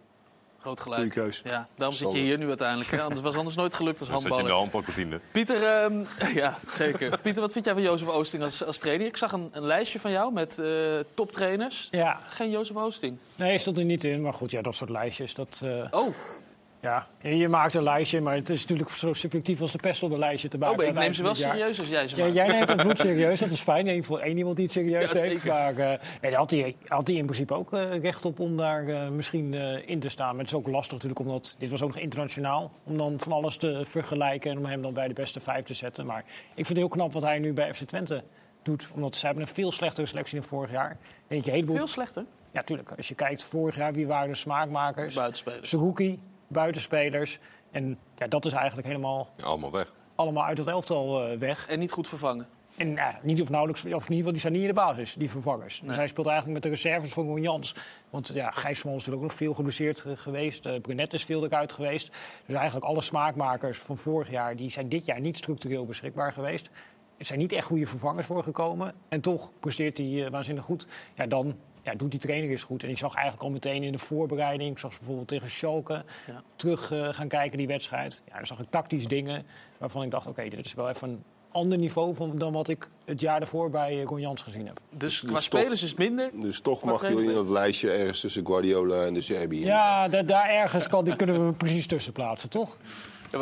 Groot gelijk. Goeie keus. Ja, daarom zit je hier nu uiteindelijk. Hè? Anders was anders nooit gelukt als Dan zat je in de handballer. handbalkantine. Pieter, ehm, ja, zeker. Pieter, wat vind jij van Jozef Oosting als, als trainer? Ik zag een, een lijstje van jou met eh, toptrainers. Ja. Geen Jozef Oosting. Nee, stond er niet in. Maar goed, ja, dat soort lijstjes. Dat, eh, Oh. Ja, je je maakt een lijstje, maar het is natuurlijk zo subjectief als de pest op een lijstje te Oh, maken. maar ik neem ze wel serieus als jij ze Ja, maakt. jij neemt het bloed serieus, dat is fijn. Ieder geval één iemand die het serieus Ja, neemt. zeker. Maar nee, daar had hij, had in principe ook eh, recht op om daar eh, misschien in te staan. Maar het is ook lastig natuurlijk, omdat dit was ook nog internationaal. Om dan van alles te vergelijken en om hem dan bij de beste vijf te zetten. Maar ik vind het heel knap wat hij nu bij FC Twente doet. Omdat zij hebben een veel slechtere selectie dan vorig jaar. En je heleboel... Veel slechter? Ja, tuurlijk. Als je kijkt vorig jaar, wie waren de smaakmakers? Buitenspelers. Saruki, buitenspelers. En ja, dat is eigenlijk helemaal Allemaal weg. allemaal uit het elftal eh, weg. En niet goed vervangen. En ja, niet of nauwelijks, of in ieder geval, die zijn niet in de basis, die vervangers. Dus hij speelt eigenlijk met de reserves van Jans. Want ja, Gijsman is natuurlijk ook nog veel geblesseerd ge- geweest. Uh, Brunet is veel eruit geweest. Dus eigenlijk alle smaakmakers van vorig jaar, die zijn dit jaar niet structureel beschikbaar geweest. Er zijn niet echt goede vervangers voor gekomen. En toch presteert hij eh, waanzinnig goed. Ja, dan ja, doet die trainer eens goed. En ik zag eigenlijk al meteen in de voorbereiding, ik zag ze bijvoorbeeld tegen Schalke, Ja. terug eh, gaan kijken die wedstrijd. Ja, dan zag ik tactisch dingen waarvan ik dacht, oké, dit is wel even een ander niveau van, dan wat ik het jaar daarvoor bij eh, Ron Jans gezien heb. Dus qua toch- spelers is het minder. Dus toch mag hij wel in dat lijstje ergens tussen Guardiola en de Serbië. Ja, da- daar ergens kan, die kunnen we precies tussen plaatsen, toch?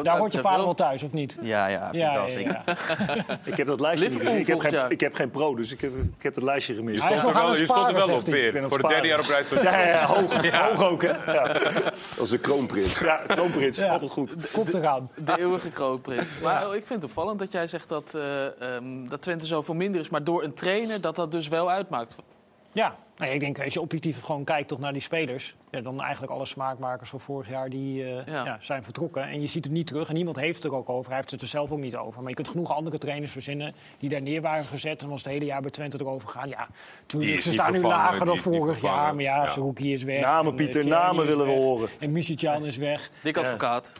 Daar hoort je vader wel. wel thuis, of niet? Ja, ja, vind ik wel, zeker. Ik heb dat lijstje niet gezien. Ik heb, geen, ik heb geen pro, dus ik heb, ik heb het lijstje gemist. Je Hij is stond, er wel, het je stond er wel op weer. Voor het de derde jaar op je Ja, ja, ja, Ja. hoog, hoog ook, hè? Ja, Als de kroonprins. ja kroonprins, Ja. altijd goed. Komt eraan. De eeuwige kroonprins. Maar ik vind het opvallend dat jij zegt dat, eh, ehm, dat Twente zoveel minder is. Maar door een trainer dat dat dus wel uitmaakt. Ja, Nou, ja, ik denk, als je objectief gewoon kijkt toch naar die spelers... Ja, dan eigenlijk alle smaakmakers van vorig jaar die eh, Ja. ja. zijn vertrokken. En je ziet het niet terug en niemand heeft het er ook over. Hij heeft het er zelf ook niet over. Maar je kunt genoeg andere trainers verzinnen die daar neer waren gezet... en was het hele jaar bij Twente erover gaan. Ja, is ze staan nu lager dan vorig jaar. Maar ja, Ja. Saruki is weg. Namen, en, eh, Pieter, Thierry namen willen we horen. En Misicjan is weg. Dik Ja. advocaat.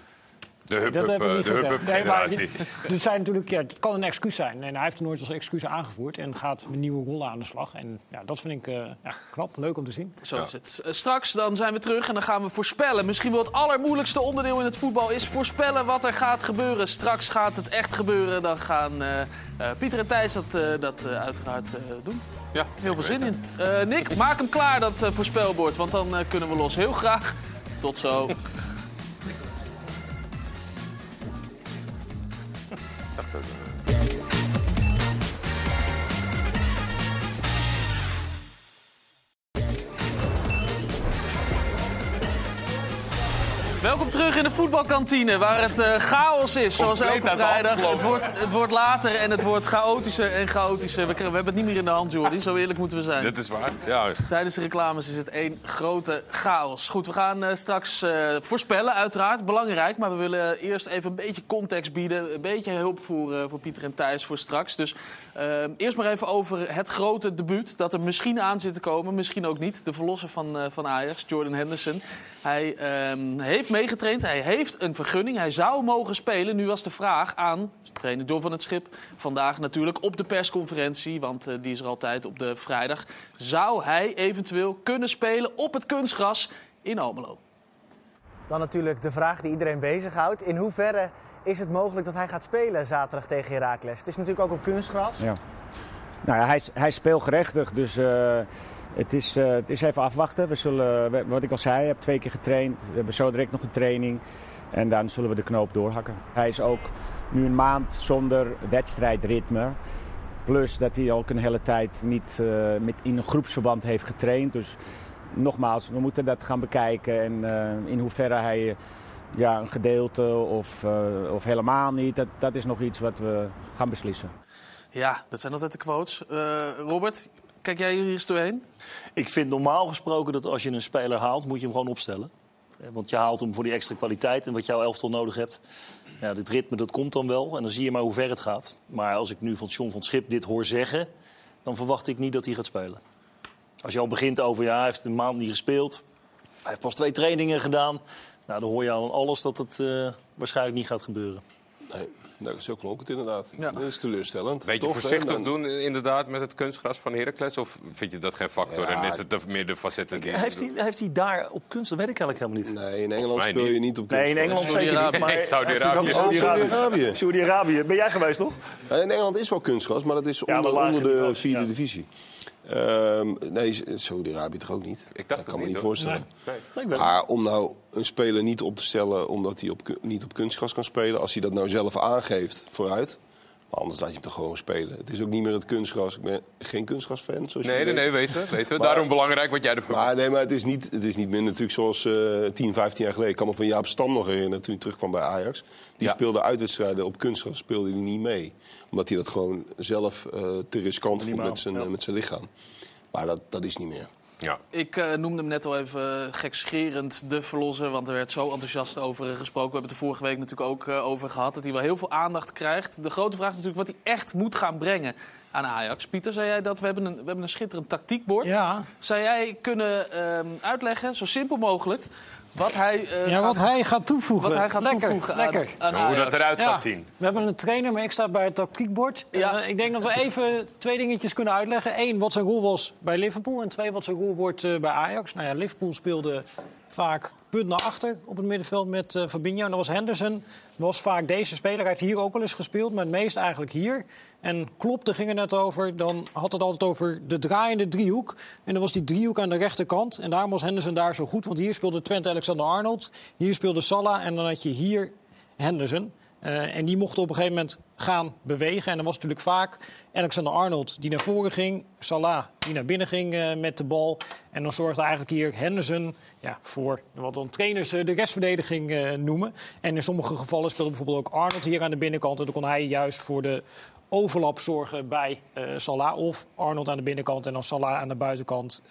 De hub Dat up, heb ik eh, niet de Nee, maar zijn natuurlijk, ja, het kan een excuus zijn. En hij heeft het nooit als excuus aangevoerd. En gaat met nieuwe rollen aan de slag. En ja, dat vind ik eh, ja, knap, leuk om te zien. Zo is het. Eh, Straks dan zijn we terug en dan gaan we voorspellen. Misschien wel het allermoeilijkste onderdeel in het voetbal is voorspellen wat er gaat gebeuren. Straks gaat het echt gebeuren. Dan gaan eh, eh, Pieter en Thijs dat, eh, dat uiteraard eh, doen. Ja, Er is heel veel zin in. Eh, Nick, maak hem klaar, dat voorspelbord. Want dan eh, kunnen we los. Heel graag. Tot zo. terug in de voetbalkantine, waar het eh, chaos is, zoals Compleet elke vrijdag. Het wordt, het wordt later en het wordt chaotischer en chaotischer. We, we hebben het niet meer in de hand, Jordi. Zo eerlijk moeten we zijn. Dat is waar. Ja. Tijdens de reclames is het één grote chaos. Goed, we gaan eh, straks eh, voorspellen, uiteraard. Belangrijk, maar we willen eerst even een beetje context bieden. Een beetje hulp voor, voor Pieter en Thijs voor straks. Dus eh, eerst maar even over het grote debuut dat er misschien aan zit te komen. Misschien ook niet. De verlosser van, eh, van Ajax, Jordan Henderson. Hij ehm, heeft hij heeft een vergunning. Hij zou mogen spelen. Nu was de vraag aan trainer John van het Schip. Vandaag natuurlijk op de persconferentie, want eh, die is er altijd op de vrijdag. Zou hij eventueel kunnen spelen op het kunstgras in Almelo? Dan natuurlijk de vraag die iedereen bezighoudt. In hoeverre is het mogelijk dat hij gaat spelen zaterdag tegen Heracles? Het is natuurlijk ook op kunstgras. Ja. Nou ja, hij, is- hij is speelgerechtig, dus eh, het, is, eh, het is even afwachten. We zullen, wat ik al zei, ik heb twee keer getraind. We hebben zo direct nog een training en dan zullen we de knoop doorhakken. Hij is ook nu een maand zonder wedstrijdritme. Plus dat hij ook een hele tijd niet eh, met, in een groepsverband heeft getraind. Dus nogmaals, we moeten dat gaan bekijken. En eh, in hoeverre hij ja, een gedeelte of, of helemaal niet, dat, dat is nog iets wat we gaan beslissen. Ja, dat zijn altijd de quotes. Robert, kijk jij hier eens doorheen? Ik vind normaal gesproken dat als je een speler haalt, moet je hem gewoon opstellen. Eh, Want je haalt hem voor die extra kwaliteit en wat jouw elftal nodig hebt. Ja, dit ritme, dat komt dan wel. En dan zie je maar hoe ver het gaat. Maar als ik nu van John van Schip dit hoor zeggen... dan verwacht ik niet dat hij gaat spelen. Als je al begint over, ja, hij heeft een maand niet gespeeld. Hij heeft pas twee trainingen gedaan. Nou, dan hoor je al aan alles dat het eh, waarschijnlijk niet gaat gebeuren. Nee, nou, zo klonk het inderdaad. Ja. Dat is teleurstellend. Toch, hè? voorzichtig Dan- doen inderdaad met het kunstgras van Heracles? Of vind je dat geen factor Ja. en is het meer de facetten die... Heeft hij, heeft hij daar op kunst? Dat weet ik eigenlijk helemaal niet. Nee, in Engeland speel niet. je niet op Nee, in. Engeland zeker niet. Maar Saudi-Arabië. Saudi-Arabië. Saudi-Arabië. Saudi-Arabië. Ben jij geweest, toch? Ja, in Engeland is wel kunstgras, maar dat is Ja, onder, onder de vierde ja. divisie. Ehm, nee, Saudi-Arabië toch ook niet? Ik dacht dat kan het me niet, hoor. voorstellen. Nee. Nee, Maar om nou een speler niet op te stellen omdat hij op, niet op kunstgras kan spelen, als hij dat nou zelf aangeeft, vooruit. Maar anders laat je hem toch gewoon spelen. Het is ook niet meer het kunstgras. Ik ben geen kunstgrasfan, zoals je Nee, nee, weet. nee, weten we. Weten. Maar- Daarom belangrijk wat jij ervan Maar nee, maar het is niet, het is niet meer natuurlijk zoals eh 10, 15 jaar geleden. Ik kan me van Jaap Stam nog herinneren toen hij terugkwam bij Ajax. Die Ja. speelde uitwedstrijden op kunstgras, speelde hij niet mee. Omdat hij dat gewoon zelf eh, te riskant vond met zijn, ja. eh, met zijn lichaam. Maar dat, dat is niet meer. Ja. Ik eh, noemde hem net al even gekscherend de verlosser, want er werd zo enthousiast over gesproken. We hebben het er vorige week natuurlijk ook eh, over gehad, dat hij wel heel veel aandacht krijgt. De grote vraag is natuurlijk wat hij echt moet gaan brengen aan Ajax. Pieter, zei jij dat we hebben een, we hebben een schitterend tactiekbord. Ja, Zou jij kunnen ehm, uitleggen, zo simpel mogelijk, wat hij, eh, ja gaat, wat hij gaat toevoegen. wat hij gaat lekker, toevoegen lekker. aan Nou, hoe dat eruit Ja. gaat zien. We hebben een trainer, maar ik sta bij het tactiekbord. Ja. En, eh, ik denk dat we even twee dingetjes kunnen uitleggen. Eén, wat zijn rol was bij Liverpool. En twee, wat zijn rol wordt eh, bij Ajax. Nou ja, Liverpool speelde vaak punt naar achter op het middenveld met eh Fabinho. En dat was Henderson. Was vaak deze speler. Hij heeft hier ook wel eens gespeeld, maar het meest eigenlijk hier. En daar ging het net over. Dan had het altijd over de draaiende driehoek. En dan was die driehoek aan de rechterkant. En daarom was Henderson daar zo goed. Want hier speelde Trent Alexander-Arnold. Hier speelde Salah. En dan had je hier Henderson. Eh, en die mochten op een gegeven moment gaan bewegen. En dan was natuurlijk vaak Alexander Arnold die naar voren ging, Salah die naar binnen ging eh, met de bal. En dan zorgde eigenlijk hier Henderson ja, voor wat dan trainers eh, de restverdediging eh, noemen. En in sommige gevallen speelde bijvoorbeeld ook Arnold hier aan de binnenkant. En dan kon hij juist voor de overlap zorgen bij Salah. Of Arnold aan de binnenkant en dan Salah aan de buitenkant.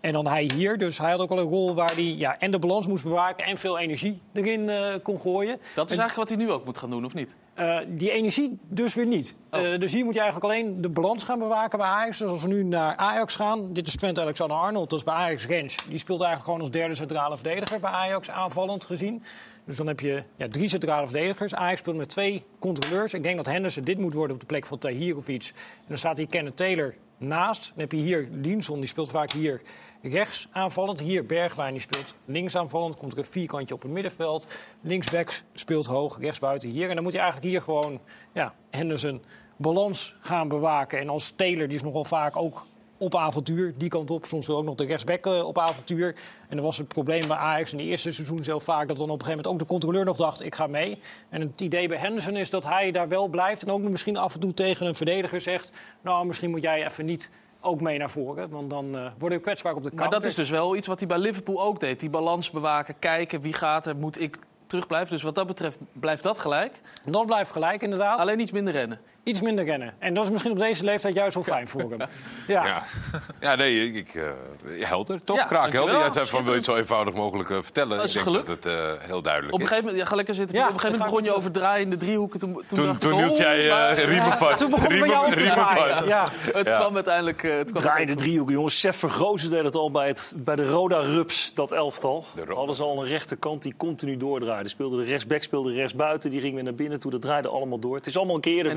en dan hij hier. Dus hij had ook wel een rol waar hij ja, en de balans moest bewaken en veel energie erin kon gooien. Dat is En- eigenlijk wat hij nu ook moet gaan doen, of niet? Eh, die energie dus weer niet. Eh, dus hier moet je eigenlijk alleen de balans gaan bewaken bij Ajax. Dus als we nu naar Ajax gaan, dit is Twente Alexander-Arnold, dat is bij Ajax Rens. Die speelt eigenlijk gewoon als derde centrale verdediger bij Ajax, aanvallend gezien. Dus dan heb je ja, drie centrale verdedigers. Ajax speelt met twee controleurs. Ik denk dat Henderson dit moet worden op de plek van Tahirovic. En dan staat hier Kenneth Taylor naast. Dan heb je hier Linson, die speelt vaak hier rechts aanvallend. Hier Bergwijn, die speelt links aanvallend. Komt er een vierkantje op het middenveld. Linksback speelt hoog, rechtsbuiten hier. En dan moet je eigenlijk hier gewoon ja, Henderson balans gaan bewaken. En als Taylor, die is nogal vaak ook op avontuur, die kant op. Soms ook nog de rechtsback eh, op avontuur. En dan was het probleem bij Ajax in het eerste seizoen zelf vaak... dat dan op een gegeven moment ook de controleur nog dacht, ik ga mee. En het idee bij Henderson is dat hij daar wel blijft... en ook misschien af en toe tegen een verdediger zegt... nou, misschien moet jij even niet ook mee naar voren. Want dan eh worden we kwetsbaar op de kant. Maar dat is dus wel iets wat hij bij Liverpool ook deed. Die balans bewaken, kijken wie gaat er, moet ik terugblijven. Dus wat dat betreft blijft dat gelijk. Dat blijft gelijk, inderdaad. Alleen iets minder rennen. Iets minder rennen. En dat is misschien op deze leeftijd juist wel fijn voor hem. Ja. Ja, ja nee, ik, eh, helder. Toch, Ja, Kraak, helder. Jij zei van, wil je het zo eenvoudig mogelijk eh, vertellen? Dat is ik denk gelukt. dat het eh, heel duidelijk Op een is. gegeven moment, ja, ga lekker zitten. Ja, op een gegeven moment begon je over draaiende driehoeken. Toen, toen, Toen- dacht toen ik, hield oh, jij, eh, riemen vast. Toen begon het bij Riemen- jou te riemen draaien. vast. Ja. Het Ja. kwam uiteindelijk... eh, Het kwam Draaiende driehoeken, jongens. Sef Vergozen deed het al bij, het, bij de Roda Rups, dat elftal. Hadden ze al een rechterkant die continu doordraaide. Speelde de rechtsback, speelde rechtsbuiten. Die ging weer naar binnen toe. Dat draaide allemaal door. Het is allemaal een keer eerder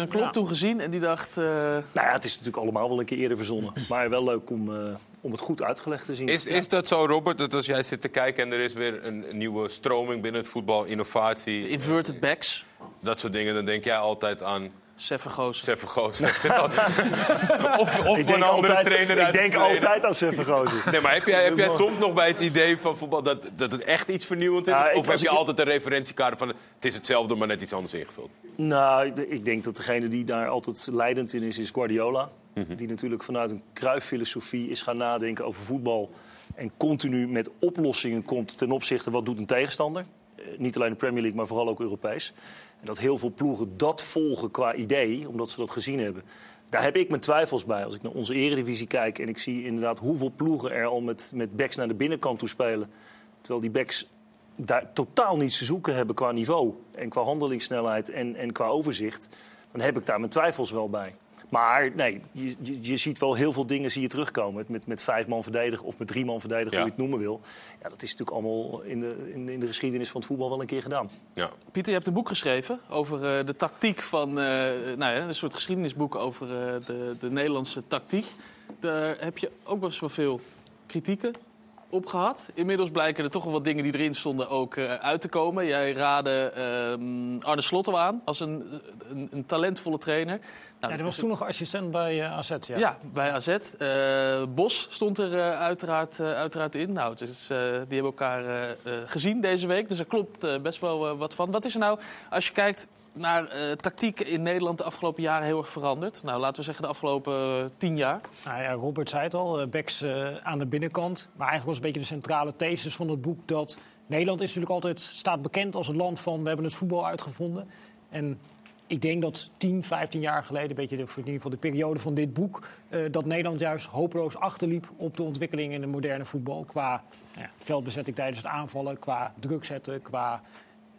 En dat heeft verzonnen. Jurgen Klopp Ja. toen gezien en die dacht... eh, Nou ja, het is natuurlijk allemaal wel een keer eerder verzonnen. Maar wel leuk om, eh, om het goed uitgelegd te zien. Is, is dat zo, Robert, dat als jij zit te kijken en er is weer een, een nieuwe stroming binnen het voetbal, innovatie... inverted backs. Dat soort dingen, dan denk jij altijd aan... Seffergoos. Seffergoos. of of Ik een andere altijd- trainer ik denk altijd aan Sef Vergozen. Nee, maar heb jij, heb jij soms nog bij het idee van voetbal dat, dat het echt iets vernieuwend is? Of heb je altijd een referentiekader van het is hetzelfde, maar net iets anders ingevuld? Nou, ik- denk dat degene die daar altijd leidend in is, is Guardiola. Mhm. Die natuurlijk vanuit een Cruyff-filosofie is gaan nadenken over voetbal. En continu met oplossingen komt ten opzichte wat doet een tegenstander. Eh, niet alleen de Premier League, maar vooral ook Europees. En dat heel veel ploegen dat volgen qua idee, omdat ze dat gezien hebben. Daar heb ik mijn twijfels bij. Als ik naar onze eredivisie kijk en ik zie inderdaad hoeveel ploegen er al met, met backs naar de binnenkant toe spelen. Terwijl die backs daar totaal niets te zoeken hebben qua niveau. En qua handelingssnelheid en, en qua overzicht. Dan heb ik daar mijn twijfels wel bij. Maar nee, je, je, je ziet wel heel veel dingen zie je terugkomen. Met, met, met vijf man verdedigen of met drie man verdedigen, Ja. hoe je het noemen wil. Ja, dat is natuurlijk allemaal in de, in, in de geschiedenis van het voetbal wel een keer gedaan. Ja. Pieter, je hebt een boek geschreven over eh, de tactiek van... eh, nou ja, een soort geschiedenisboek over eh, de, de Nederlandse tactiek. Daar heb je ook best wel veel kritieken op gehad. Inmiddels blijken er toch wel wat dingen die erin stonden ook eh, uit te komen. Jij raadde ehm, Arne Slot al aan als een, een, een talentvolle trainer. Nou, Ja, dat was toen nog assistent bij eh, AZ. Ja. ja. bij AZ. Eh, Bos stond er eh, uiteraard, uiteraard in. Nou, eh, die hebben elkaar gezien deze week, dus er klopt best wel wat van. Wat is er nou, als je kijkt naar tactiek in Nederland de afgelopen jaren heel erg veranderd? Nou, laten we zeggen de afgelopen tien jaar. Nou ja, Robert zei het al, backs aan de binnenkant. Maar eigenlijk was een beetje de centrale thesis van het boek dat Nederland is natuurlijk altijd staat bekend als het land van we hebben het voetbal uitgevonden. En ik denk dat 10, 15 jaar geleden, een beetje de, in ieder geval de periode van dit boek, eh, dat Nederland juist hopeloos achterliep op de ontwikkeling in de moderne voetbal. Qua nou ja, veldbezetting tijdens het aanvallen, qua druk zetten, qua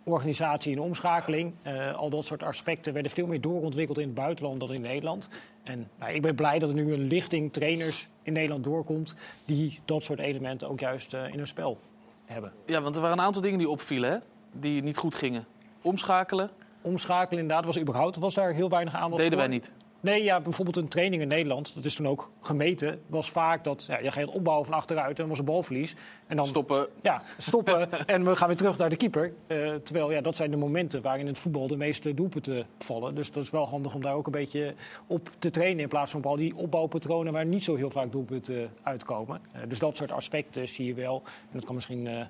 organisatie en omschakeling. Eh, al dat soort aspecten werden veel meer doorontwikkeld in het buitenland dan in Nederland. En nou, ik ben blij dat er nu een lichting trainers in Nederland doorkomt die dat soort elementen ook juist eh, in hun spel hebben. Ja, want er waren een aantal dingen die opvielen, hè? die niet goed gingen. Omschakelen. Omschakelen inderdaad, was überhaupt was daar heel weinig aandacht Deden voor. wij niet. Nee, ja, bijvoorbeeld een training in Nederland, dat is toen ook gemeten, was vaak dat ja, je gaat opbouwen van achteruit en dan was een balverlies. En dan Stoppen. Ja, stoppen en we gaan weer terug naar de keeper. Eh, terwijl ja, dat zijn de momenten waarin in het voetbal de meeste doelpunten vallen. Dus dat is wel handig om daar ook een beetje op te trainen. In plaats van op al die opbouwpatronen waar niet zo heel vaak doelpunten uitkomen. Eh, dus dat soort aspecten zie je wel. En dat kan misschien eh,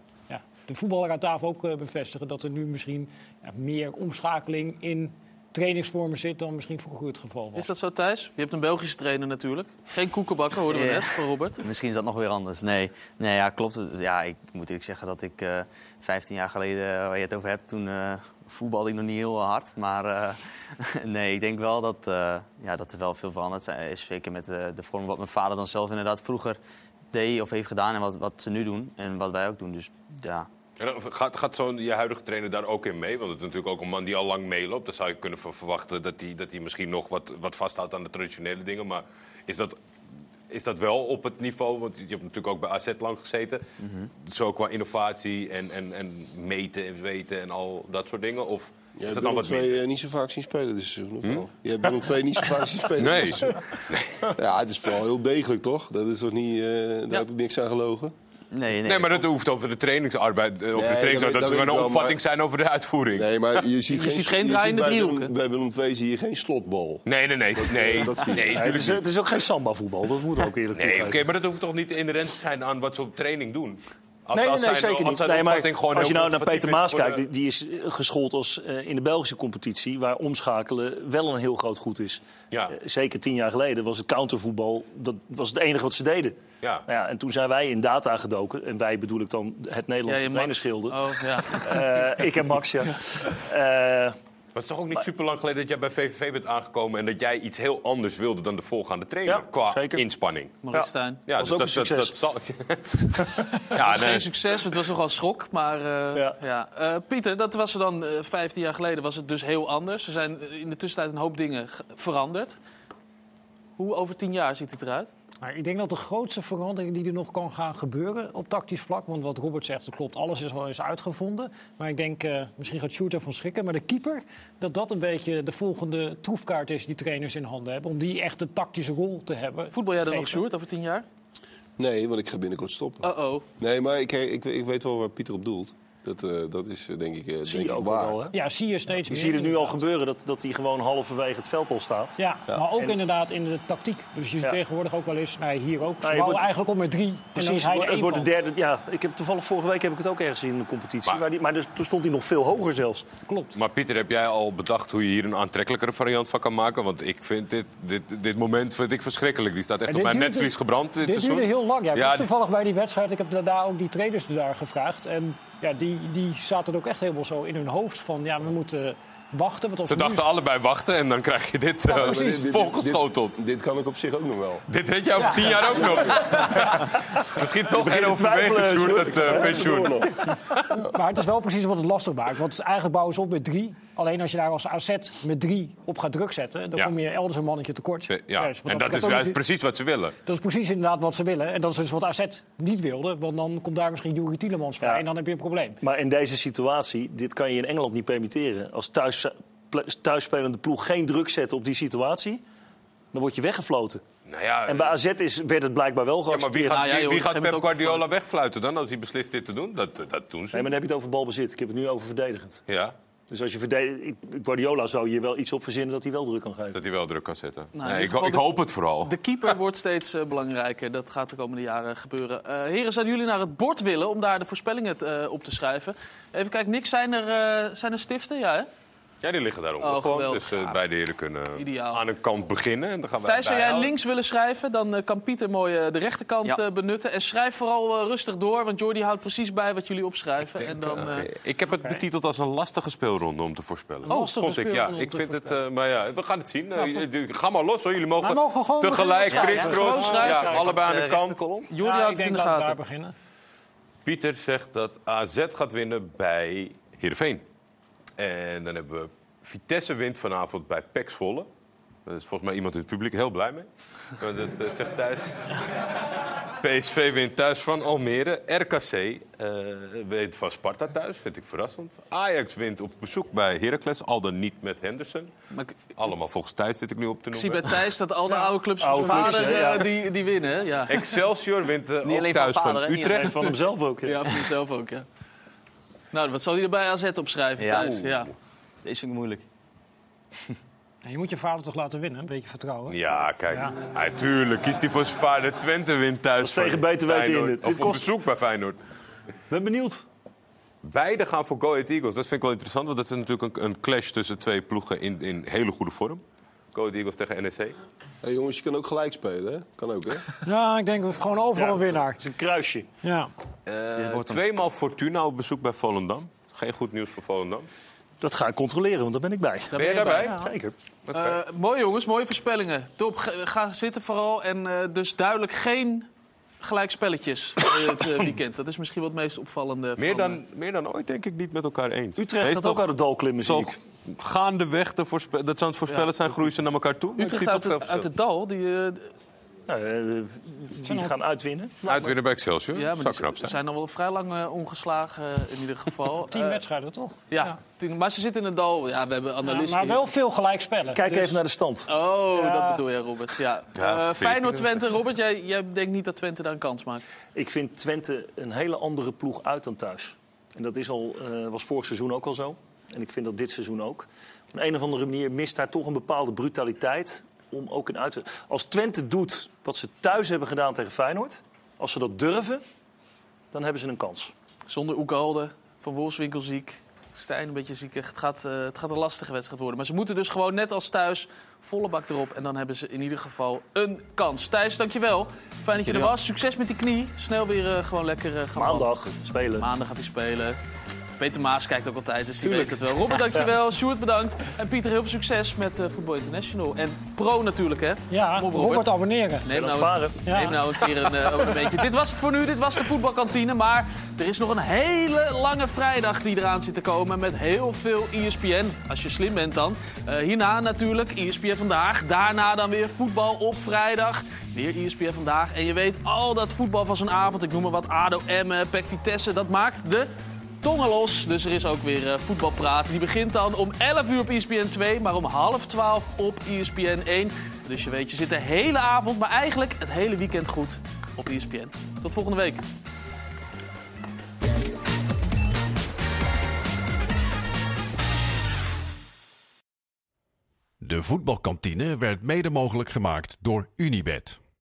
de voetballer aan tafel ook eh, bevestigen. Dat er nu misschien meer omschakeling in trainingsvormen zit dan misschien vroeger het geval was. Is dat zo, Thijs? Je hebt een Belgische trainer natuurlijk. Geen koekenbakker, hoorden we net van Robert. Misschien is dat nog weer anders. Nee, nee ja, klopt. Ja, ik moet eerlijk zeggen dat ik eh 15 jaar geleden, eh, waar je het over hebt, toen eh, voetbalde ik nog niet heel hard. Maar eh, nee, ik denk wel dat, eh, ja, dat er wel veel veranderd zijn- is. Zeker met eh, de vorm wat mijn vader dan zelf inderdaad vroeger deed of heeft gedaan en wat, wat ze nu doen en wat wij ook doen. Dus ja, gaat gaat zo'n je huidige trainer daar ook in mee? Want het is natuurlijk ook een man die al lang meeloopt. Dan zou je kunnen ver- verwachten dat hij dat hij misschien nog wat, wat vasthoudt aan de traditionele dingen. Maar is dat, is dat wel op het niveau? Want je hebt natuurlijk ook bij AZ lang gezeten. Zo qua innovatie en, en, en meten en weten en al dat soort dingen? Of Je is hebt dat dan Willem minder? eh, niet zo vaak zien spelen dit seizoen, of Hm? wel? Hebt Willem II niet zo vaak zien spelen Nee. dit seizoen. Ja, het is vooral heel degelijk, toch? Dat is toch niet... eh, daar heb ik niks aan gelogen. Nee, Nee, maar dat hoeft over de trainingsarbeid. eh, Over Nee, de trainingsarbeid. dat- zou weet een opvatting maar- zijn over de uitvoering. Nee, maar je ziet, Je ziet geen draaiende driehoeken. Bij Willem II zie je geen slotbal. Nee, nee, nee. Dat, nee, dat nee, Nee, het, is, het is ook geen samba-voetbal, dat moet ook eerlijk Nee, oké, maar dat hoeft toch niet inherent te zijn aan wat ze op training doen? Als, nee, als nee, zeker niet. Nee, maar als je nou naar Peter Maas kijkt, die, die is geschoold als eh, in de Belgische competitie, waar omschakelen wel een heel groot goed is. Ja. Eh, zeker tien jaar geleden was het countervoetbal, dat was het enige wat ze deden. Ja. Nou ja, en toen zijn wij in data gedoken, en wij bedoel ik dan het Nederlandse Ja, je trainerschilde. Oh, ja. Eh, ik en Max, ja. Eh, Maar het is toch ook niet super lang geleden dat jij bij VVV bent aangekomen... en dat jij iets heel anders wilde dan de voorgaande trainer Ja, qua zeker. inspanning. Maurice Stijn. Ja, Was dus ook dat, een dat, dat succes. zal... Het ja, was nee. geen succes, het was nogal schok. Maar eh, ja. Ja. Eh, Pieter, dat was er dan eh 15 jaar geleden was het dus heel anders. Er zijn eh, in de tussentijd een hoop dingen ge- veranderd. Hoe over 10 jaar ziet het eruit? Maar ik denk dat de grootste verandering die er nog kan gaan gebeuren op tactisch vlak, want wat Robert zegt, dat klopt, alles is al eens uitgevonden. Maar ik denk, eh, misschien gaat Sjoerd ervan schrikken, maar de keeper, dat dat een beetje de volgende troefkaart is die trainers in handen hebben. Om die echt de tactische rol te hebben. Voetbal jij dan nog. Sjoerd, over 10 jaar? Nee, want ik ga binnenkort stoppen. Uh-oh. Nee, maar ik, ik, ik weet wel waar Pieter op doelt. Dat, eh, dat is eh, denk ik, eh, zie denk je ik ook waar. wel, hè? Ja, zie je steeds Je meer. ziet het nu al gebeuren, dat, dat hij gewoon halverwege het veld al staat. Ja, Ja. maar ook En- inderdaad in de tactiek. Dus je ziet Ja. tegenwoordig ook wel eens, nou, hier ook, ze je wordt- eigenlijk op met drie. Precies, en dan is hij er het wordt de derde. Ja, ik heb toevallig vorige week heb ik het ook ergens in de competitie. Maar- Maar, die, maar dus, toen stond hij nog veel hoger zelfs. Klopt. Maar Pieter, heb jij al bedacht hoe je hier een aantrekkelijkere variant van kan maken? Want ik vind dit, dit, dit moment vind ik verschrikkelijk. Die staat echt op dit mijn netvlies gebrand dit, Dit seizoen. duurde heel lang. Ja, ik Ja, was dit- toevallig bij die wedstrijd. Ik heb daarna ook die trainers daar gevraagd. En ja, die, die zaten ook echt helemaal zo in hun hoofd van... ja, we moeten wachten. Want als Ze nu- dachten allebei wachten en dan krijg je dit eh, precies. Dit- dit- volgeschoteld. Dit, dit kan ik op zich ook nog wel. Dit weet jij over tien jaar ook nog. Misschien toch geen overwegen, twijfelen, Sjoerd, het eh, pensioen. Maar het is wel precies wat het lastig maakt. Want eigenlijk bouwen ze op met drie. Alleen als je daar als AZ met drie op gaat druk zetten... dan Ja. kom je elders een mannetje tekort. Ja, dus en dat is niet- precies wat ze willen. Dat is precies inderdaad wat ze willen. En dat is dus wat AZ niet wilde. Want dan komt daar misschien Juri Tielemans vrij Ja. en dan heb je een probleem. Maar in deze situatie, dit kan je in Engeland niet permitteren. Als thuis, ple- thuisspelende ploeg geen druk zet op die situatie, dan word je weggefloten. Nou ja, En bij AZ is, werd het blijkbaar wel ja, maar wie geaccepteerd. gaat, Ah, ja, wie, joh, wie op gaat Pep Guardiola wegfluiten dan als hij beslist dit te doen? Dat, dat doen ze. Nee, maar dan heb je het over balbezit. Ik heb het nu over verdedigend. Ja, Dus als je verdedigt, Guardiola zou je wel iets op verzinnen dat hij wel druk kan geven. dat hij wel druk kan zetten. Nou, nee, ik, ik de- hoop het vooral. De keeper wordt steeds eh, belangrijker. Dat gaat de komende jaren gebeuren. Eh, heren, zouden jullie naar het bord willen om daar de voorspellingen eh, op te schrijven? Even kijken, Nick, zijn er, eh, zijn er stiften? Ja, hè? Ja, die liggen daaronder Oh, gewoon. geweldig. Dus eh, beide heren kunnen Ideaal. aan een kant beginnen. En dan gaan wij Thijs, zou jij bijhouden. links willen schrijven? Dan eh, kan Pieter mooi eh, de rechterkant Ja. eh, benutten. En schrijf vooral eh, rustig door, want Jordi houdt precies bij wat jullie opschrijven. en dan, Oké. eh, Ik heb het betiteld als een lastige speelronde om te voorspellen. Oh, lastige Vond ik, ja. speelronde om Ik te vind het, eh, maar ja, we gaan het zien. Eh, Nou, Ga maar los hoor, jullie mogen, Wij mogen gewoon tegelijk, beginnen. Chris Ja, ja, gewoon allebei aan de kant. Jordi Ja, houdt ik het in denk de laten we gaten. daar beginnen. Pieter zegt dat AZ gaat winnen bij Heerenveen. En dan hebben we Vitesse wint vanavond bij PEC Zwolle. Daar is volgens mij iemand in het publiek heel blij mee. Dat, dat zegt thuis. PSV wint thuis van Almere. RKC eh wint van Sparta thuis, vind ik verrassend. Ajax wint op bezoek bij Heracles, al dan niet met Henderson. Maar ik, Allemaal volgens tijd zit ik nu op te ik zie noemen. bij Thijs dat al de oude clubs van Oude zijn clubs, vader ja. eh, die, die winnen. Ja. Excelsior wint eh, ook van thuis van, vader, niet Utrecht. En van hemzelf ook. ja. Ja, voor jezelf ook, ja. Nou, wat zal hij er bij AZ opschrijven, Ja. Thijs? Ja. Deze vind ik moeilijk. En je moet je vader toch laten winnen, een beetje vertrouwen. Ja, kijk. Ja. Ja. tuurlijk kiest hij voor zijn vader. Twente wint thuis Dat tegen beter weten in. Dit Of op bezoek bij Feyenoord. Ben benieuwd. Beide gaan voor Go Ahead Eagles. Dat vind ik wel interessant, want dat is natuurlijk een, een clash tussen twee ploegen in, in hele goede vorm. Go Ahead Eagles tegen NEC. Hey, jongens, je kan ook gelijk spelen, hè? Kan ook, hè? Ja, ik denk we gewoon overal een winnaar. Het is een kruisje. Ja. Eh, tweemaal Fortuna op bezoek bij Volendam. Geen goed nieuws voor Volendam. Dat ga ik controleren, want daar ben ik bij. Daar Ben je daarbij? Ja. Zeker. Eh, mooi jongens, mooie voorspellingen. Top, ga- zitten vooral. En eh, dus duidelijk geen gelijkspelletjes uh, het weekend. Dat is misschien wat het meest opvallende. Meer van, dan, meer dan ooit denk ik niet met elkaar eens. Utrecht Wees gaat toch- ook uit het dal klimmen, zie toch gaandeweg, de voorspe- dat zou het voorspellen zijn, groeien ze naar elkaar toe. Utrecht uit het, uit het dal. Die, eh, Nou, die gaan uitwinnen. Uitwinnen bij Excelsior. ja, maar zou ze zijn. zijn al wel vrij lang eh, ongeslagen in ieder geval. Tien Eh, wedstrijden, toch? Ja, tien- maar ze zitten in het dal. Ja, we hebben Ja, analisten. maar wel veel gelijkspellen. Kijk Dus- even naar de stand. Oh, Ja. dat bedoel je, Robert. Ja. Ja, Feyenoord-Twente. Robert, jij, jij denkt niet dat Twente daar een kans maakt? Ik vind Twente een hele andere ploeg uit dan thuis. En dat is al, eh, was vorig seizoen ook al zo. En ik vind dat dit seizoen ook. Op een, een of andere manier mist daar toch een bepaalde brutaliteit. Om ook in uit te... Als Twente doet wat ze thuis hebben gedaan tegen Feyenoord... als ze dat durven, dan hebben ze een kans. Zonder Oekalde, Van Wolfswinkel ziek. Stijn een beetje ziek. Het gaat, eh, het gaat een lastige wedstrijd worden. Maar ze moeten dus gewoon net als thuis volle bak erop. En dan hebben ze in ieder geval een kans. Thijs, dankjewel. Fijn dat je er was. Succes met die knie. Snel weer eh, gewoon lekker eh, gaan Maandag wandelen. spelen. Maandag gaat hij spelen. Peter Maas kijkt ook altijd, dus die Tuurlijk. weet het wel. Robert, dankjewel. Sjoerd, bedankt. En Pieter, heel veel succes met eh Voetbal International. En pro natuurlijk, hè? Ja, Robert abonneren. Neem nou, sparen. Ja. neem nou een keer een uh, abonnementje. Dit was het voor nu, dit was de voetbalkantine. Maar er is nog een hele lange vrijdag die eraan zit te komen met heel veel ESPN. Als je slim bent dan. Eh, hierna natuurlijk ESPN Vandaag. Daarna dan weer voetbal op vrijdag. Weer ESPN Vandaag. En je weet, al dat voetbal van zo'n avond, ik noem maar wat, ADO, Emmen, PEC Vitesse, dat maakt de tongen los. Dus er is ook weer eh, voetbalpraat. Die begint dan om 11 uur op ESPN 2, maar om half 12 op ESPN 1. Dus je weet, je zit de hele avond, maar eigenlijk het hele weekend goed op ESPN. Tot volgende week. De voetbalkantine werd mede mogelijk gemaakt door Unibed.